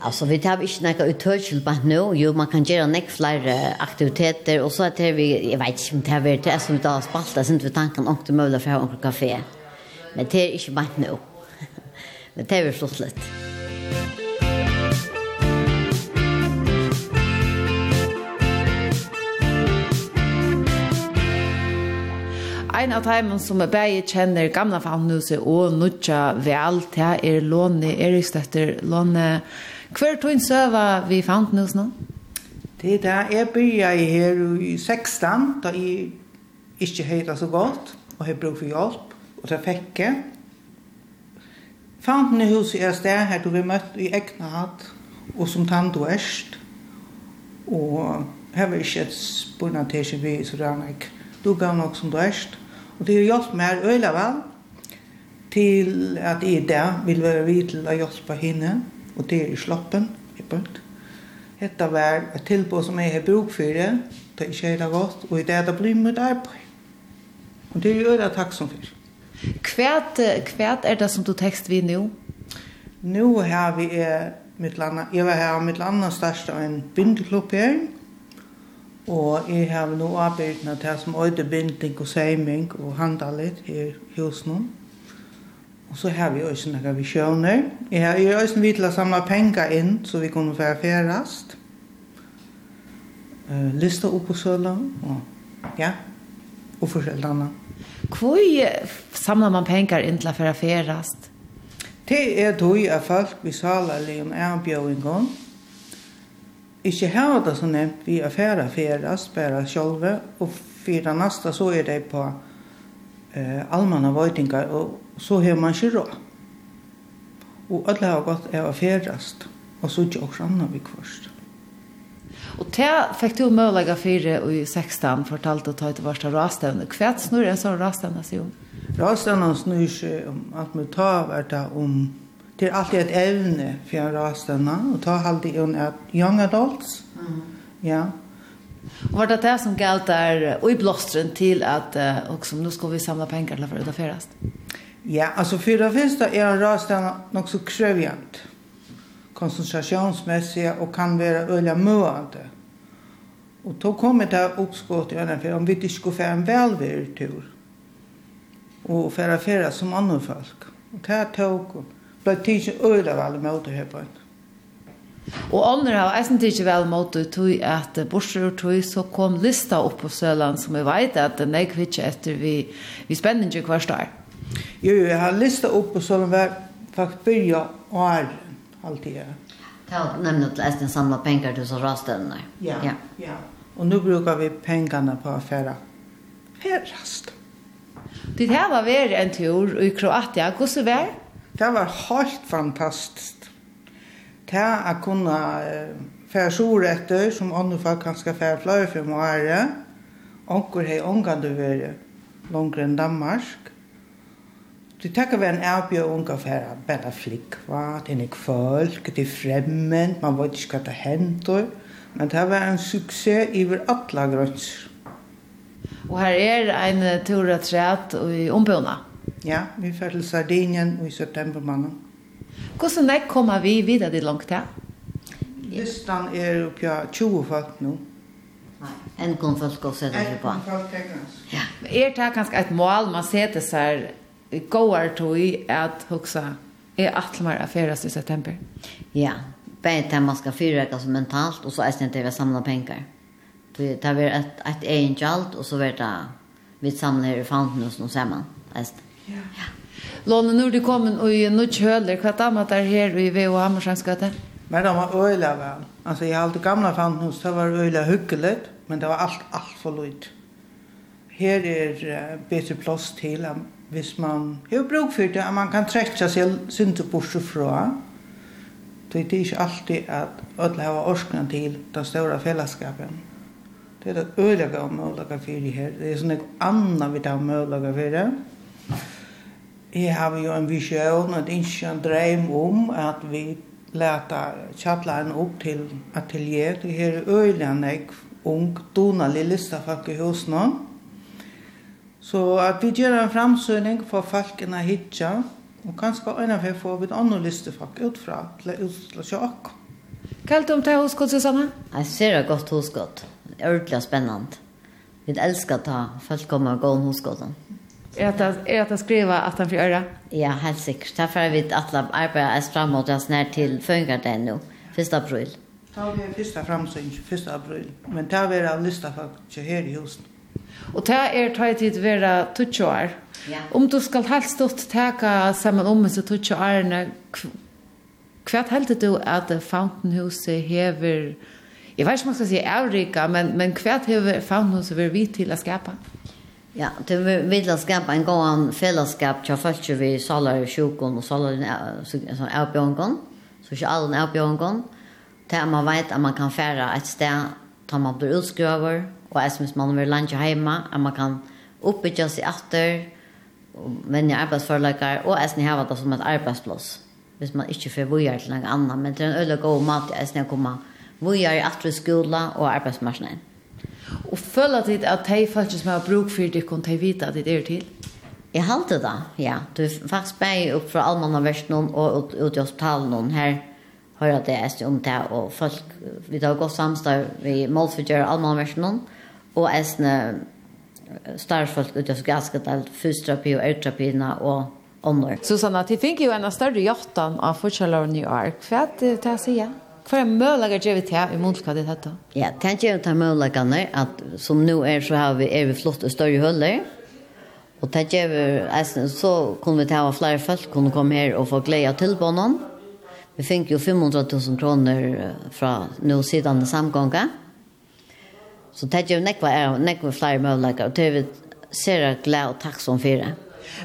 Alltså vi tar inte några uttörkel på nu. Jo, man kan göra några fler aktiviteter och så att vi, jag vet inte om det här är det som vi tar det så inte vi tanken om det är möjligt för att ha en kafé. Men det är inte bara nu. Men det är vi flott lite. en av teimen som er bare kjenner gamla fagnhuset og nutja vel til er Låne Eriksdøtter. Låne, hver tog en søva vi fagnhuset nå? Det er det. jeg begynte her i 16, da jeg ikke høyde så godt, og har brug for hjelp, og det fikk jeg. Fagnhuset er sted her du vi møtt i Egnad, og som tann og erst, og her var ikke et spørsmål til seg vi så det er rannig. Du gav nok som du erst, Og det har hjulpet meg øyla vel til at jeg der vil være vid til å hjelpe henne, og det er i sloppen, i punkt. Hetta var et tilbud som jeg har bruk for det, det er ikke helt godt, og det er det blir mitt arbeid. Og det er jo øyla takksom for. Kvært, kvært er det som du tekst vi nå? Nå har vi mitt landa, jeg var her mitt landa største av en bindeklubb her, Og jeg har nå arbeidet med det som øyde binding og seiming og handalit her i husen. Og så har vi også noen visjoner. Jeg har jo også vidt til å samle penger inn, så vi kunne være færest. Uh, Lista opp på sølen, og ja, og forskjellig annet. Hvor samler man penger inn til å være færest? Det er tog av folk vi saler litt om erbjøringen, ikke hava det så nevnt vi er færa færast, bare sjølve, og fyra nasta så er det på eh, allmanna vøytingar, og så har man ikke råd. Og alle har gått av færast, og så ikke også anna vi kvarst. Og te fikk du mølega fire og i 16 fortalte å ta til varsta rastevne. Hva snur en sånn rastevne seg om? Rastevne snur seg om at vi tar hvert om det är alltid ett ämne för jag rastarna och ta alltid en att young adults. Mm. Ja. Og var det det som galt där och i blåstren till att uh, som nu ska vi samla pengar till för det färast. Ja, alltså för det første är en rastarna nog så krävjant. Koncentrationsmässiga och kan vara öliga möande. Och då kommer det uppskott i ögonen för om vi ikke skulle få en velværetur. tur och färra färra som andre folk. Och det här tog blei tidsi øyla vel mot her på en. Og andre har eisen tidsi vel mot det tog at borser og tog så kom lista opp på Søland som vi veit at den er kvitsi etter vi, vi spenner ikke hver stær. Jo, jo, jeg har lista opp på Søland var faktisk byrja og er alltid. Ja, nemlig at eisen samla penger til så rastene. Ja, ja. ja. Og nu brukar vi pengarna på affära. Färrast. Det här var väl en tur i Kroatia. Hur så var det? Det var helt fantastiskt. Det att kunna færa sorretter som andre folk kan skal færa flere for må ære. Onker hei ongan du vere langere enn Danmark. Det takker vi en avbjø unga færa bare flikva, det er ikke folk, det er fremmed, man vet ikke hva det hender. Men det var en suksess iver alle grønser. Og her er en tur og træt i ombøna. Ja, vi fer til Sardinien i september måned. Hvordan vekk kommer vi videre til langt her? Listan er oppe av 20 folk nå. En kom folk også der på. En folk tekkens. Ja. Er det kanskje et mål man setter seg går til at huxa er alt mer affæres i september? Ja, bare til man skal fyrreka som mentalt, og så er det til å samle penger. Det er et, et egen kjalt, og så er det vi samler fantene hos noe sammen. Eist. Ja. ja. Låne, nu er du kommet i nødt høler. Hva damer der her i VH Hammershansgata? Men det var øyla vel. Altså, jeg har alltid gamla fant hos, det var øyla hyggelig, men det var alt, alt for lyd. Her er uh, bedre plass til, um, hvis man har bruk for det, at man kan trekke seg synte borse fra. Det er ikke alltid at alle har orskene til den store fellesskapen. Det er det øyla gav møllaga fyrir her. Det er sånn et anna vi tar møllaga fyrir her. Jeg har jo en vision, et ikke en drøm om at vi leta tjattlein opp til atelier. Det her er øyelig ung, donalig listafakk i nå. Så at vi gjør en framsøgning for folkene hitja, og kanskje øyne for få vi et annet listafakk utfra til å sjokk. Hva er det om det huskott, Susanne? Jeg ser det godt huskott. Det er ordentlig spennende. Vi elsker å ta folk kommer og gå om huskotten. Er det är att skriva att han får göra? Ja, helt säkert. Därför har vi att arbeta oss framåt oss när till fungerar det nu. 1 april. Ta vi första framsyn 1 april. Men ta vi av lista för här i husen. Och ta er ta tid vara tutchar. Ja. Om du skall helst stått ta samman om så tutcharna Kvart heldur du at Fountain House hever Jeg vet ikke om man skal si avrika, men, men kvart hever Fountainhuset vi til å skapa? Ja. Ja, det vil att skapa en gåan fellesskap til folk vi salar i sjukon og salar en sån avbjörngon. Så ju all en til at man vet at man kan färra et sted tar man blir utskröver og at hvis man vil lande hjemme, at man kan oppbygge seg efter och vänja arbetsförläggare og at ni har det som et arbeidsplass, Hvis man ikke får vojar til något annat men det är en öliga god mat at ni kommer vojar efter skola och arbetsmarknaden. Og føler dit at de faktisk som har bruk for det, kan de vite at det er til? Jeg halte det, ja. Du er faktisk bare opp fra allmannversen og ut, ut i hospitalen her hører det jeg om det, og folk, vi har gått samstår, vi målfordgjør allmannversen og æsne starfolk ut i hospitalen, fysioterapi og eroterapiene og ånder. Susanna, de finner jo en større jottan av forskjellene i år. Hva er det til å si? Ja? Hva er møllegger å gjøre til i månedskade i dette? Ja, det jeg til mulighetene, at som nå er så har vi, er vi flott og større huller. Og det jeg vi, så kunne vi til å flere folk, kunne komme her og få glede av tilbånden. Vi fikk jo 500 000 kroner fra nå siden i samgången. Så det jeg vi nekva, nekva flere møllegger, og det er vi ser glede og takk som fire. det.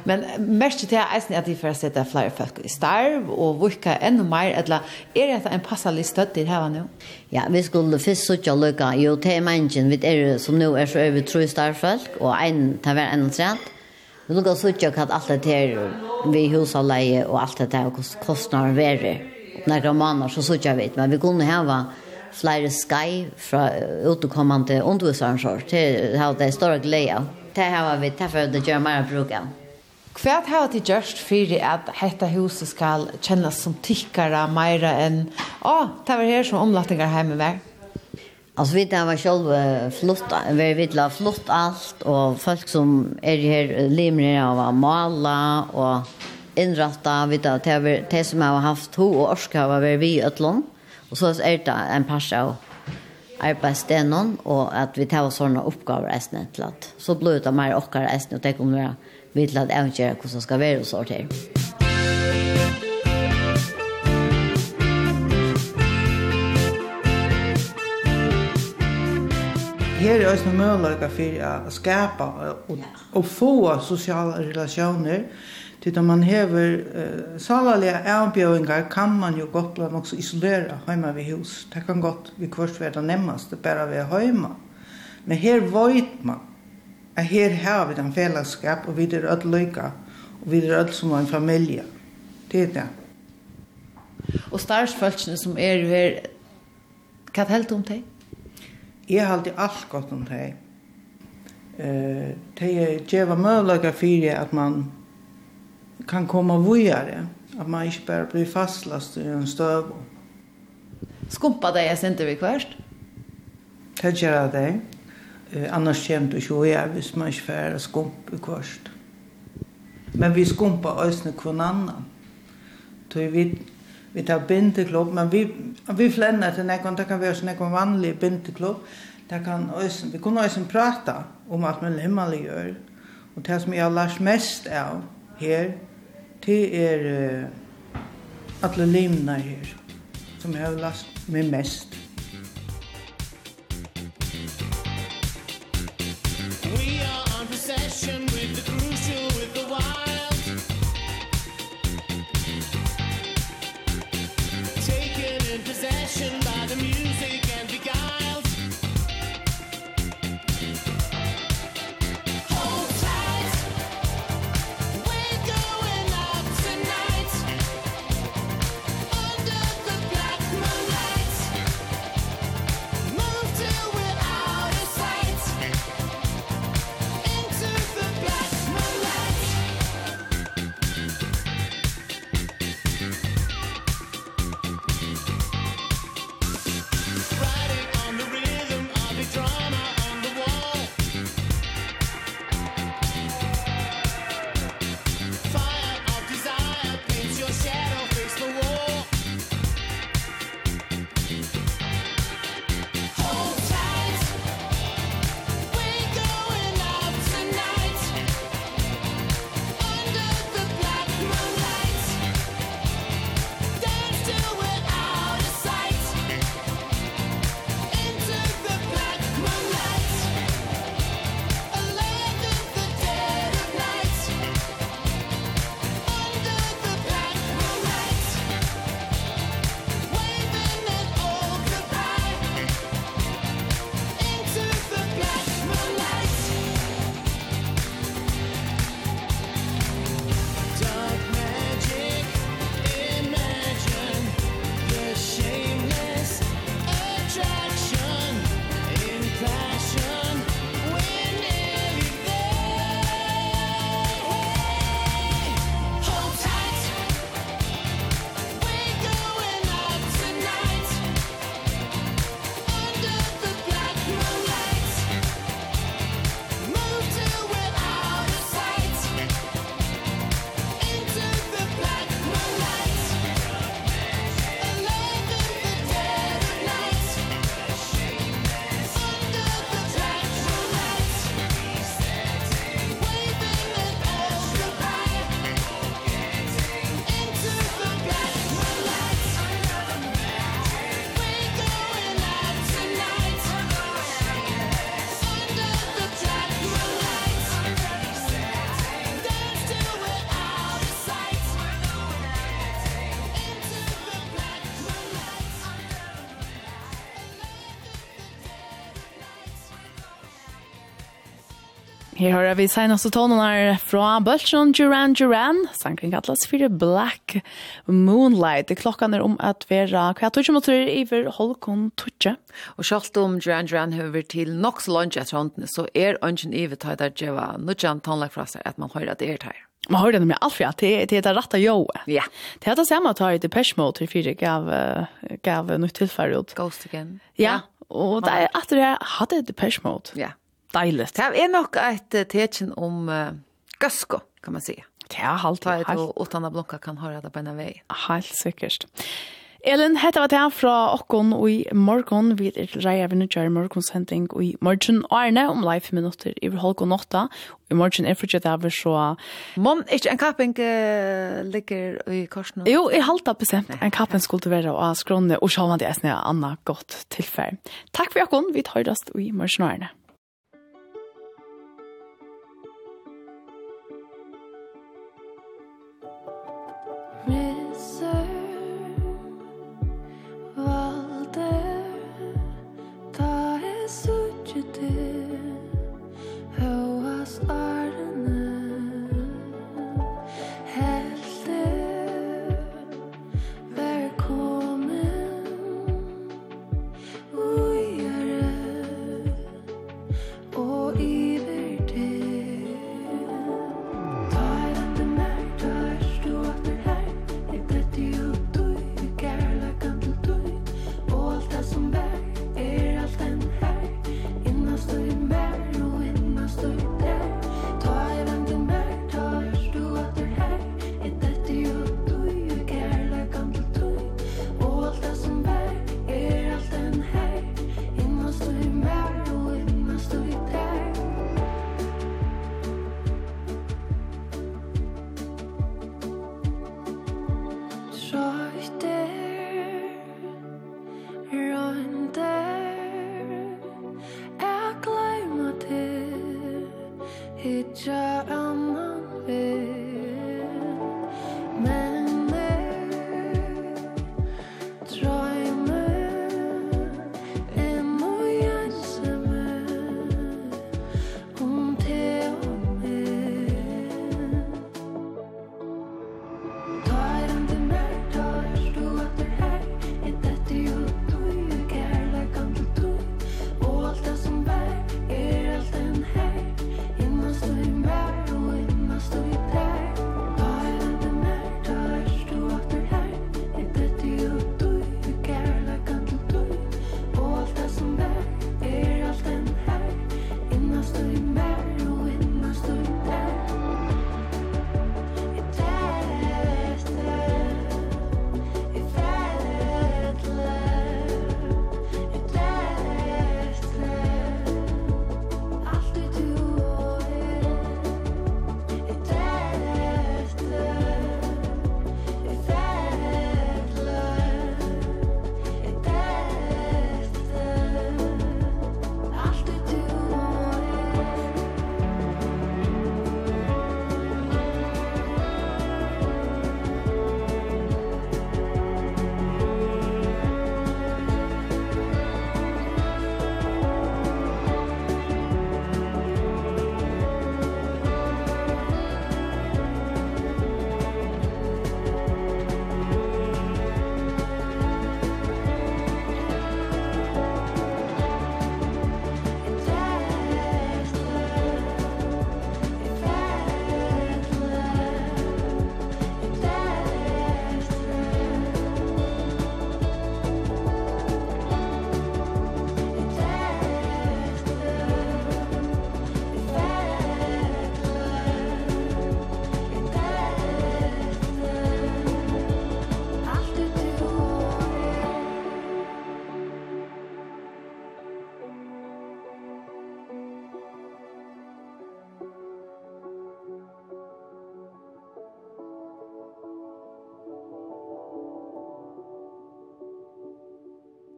Men mest til jeg eisen er at de får sette flere folk i starv, og vurka enda mer, eller er det en passelig støtt i her nå? Ja, vi skulle først sitte lykke. jo, til mennesken, vi er som nå er så over tro i starvfolk, og en tar hver enda trent. Vi lukker og hva hatt alt det her ved husavleie og alt det er og kostnader verer. Når måneder så sitte vi, men vi kunne hava flere skai fra utkommande undervisarensår til å ha det større glede. Det har vi, derfor det gjør mer bruk av. Hva har du gjort for at dette huset skal kjennes som tykkere mer enn «Å, oh, det var her som omlattinger hjemme var»? Altså, vi där var selv flott, vi vil ha flott allt och folk som är her limmer av å male och innrette, vi där det var det som har haft ho och orska var vi i ötlån och så er det en par av arbeidsstenen, och att vi tar sånne oppgaver ästnet till så blir det mer åkare ästnet og det kommer være vi til at eventyr hvordan skal være hos året här. Her er også mulighet for å skapa og, og få sosiale relasjoner. Til da man hever uh, salalige avbjøringer kan man jo godt blant også isolere hjemme ved hus. Det kan godt vi kvart være det nemmeste bare ved hjemme. Men her vet man at her har vi den fellesskap, og vi er alle lykka, og vi er alle som en familie. Det er det. Og starsfølsene som er her, hva er helt om deg? Jeg har alltid alt godt om deg. Uh, det er djeva møllaga fyrir at man kan komma vujare, at man ikke bare blir fastlast i en støv. Skumpa deg, jeg inte vi hverst? Det gjør jeg deg. Eh, annars kommer du ikke å gjøre hvis man ikke får skump i kvørst. Men vi skumpar øsne kvann annan. Så vi, vi tar bindeklubb, men vi, vi flenner til nekon, det kan være sånn nekon vanlig bindeklubb. Det kan øsne, vi kunne øsne prata om alt man himmelig gjør. Og det som jeg har lært mest av her, det er uh, alle limene her, som jeg har lært meg mest. Her hører vi seneste her fra Bøltsjon Duran Duran. Sanken kallas for Black Moonlight. Det klokken er om at vera hva tog mot tør iver holkon tog. Og selv om Duran Duran høver til nok så langt etter håndene, så er ønsken iver tøy der djeva nødjan tonlag fra seg at man hører at det er tøy. Man hører det med alt, ja. Det er det rette joe. Ja. Det er det samme at i Depeche Mode til fire gav, gav nytt tilfelle ut. Ghost again. Ja, og det er at det hadde Depeche Mode. Ja. Deiligt. Det är nog ett tekjen om uh, gøsko, kan man si. Det er halt. Det og utan å blocka kan høre det på en vei. Helt sikkert. Elin, hetta var det fra okkon og i morgon. Vi er til reia vi nødgjør morgonsending og i morgen og erne om live minutter i halv og nåtta. I morgen er fortsatt av vi så... Mån, ikke en kapping uh, ligger i korsen? Jo, i halta bestemt. En kapping skulle være å skråne og sjåvandig er snø Anna godt tilfell. Takk for okkon, vi tar oss i morgen og.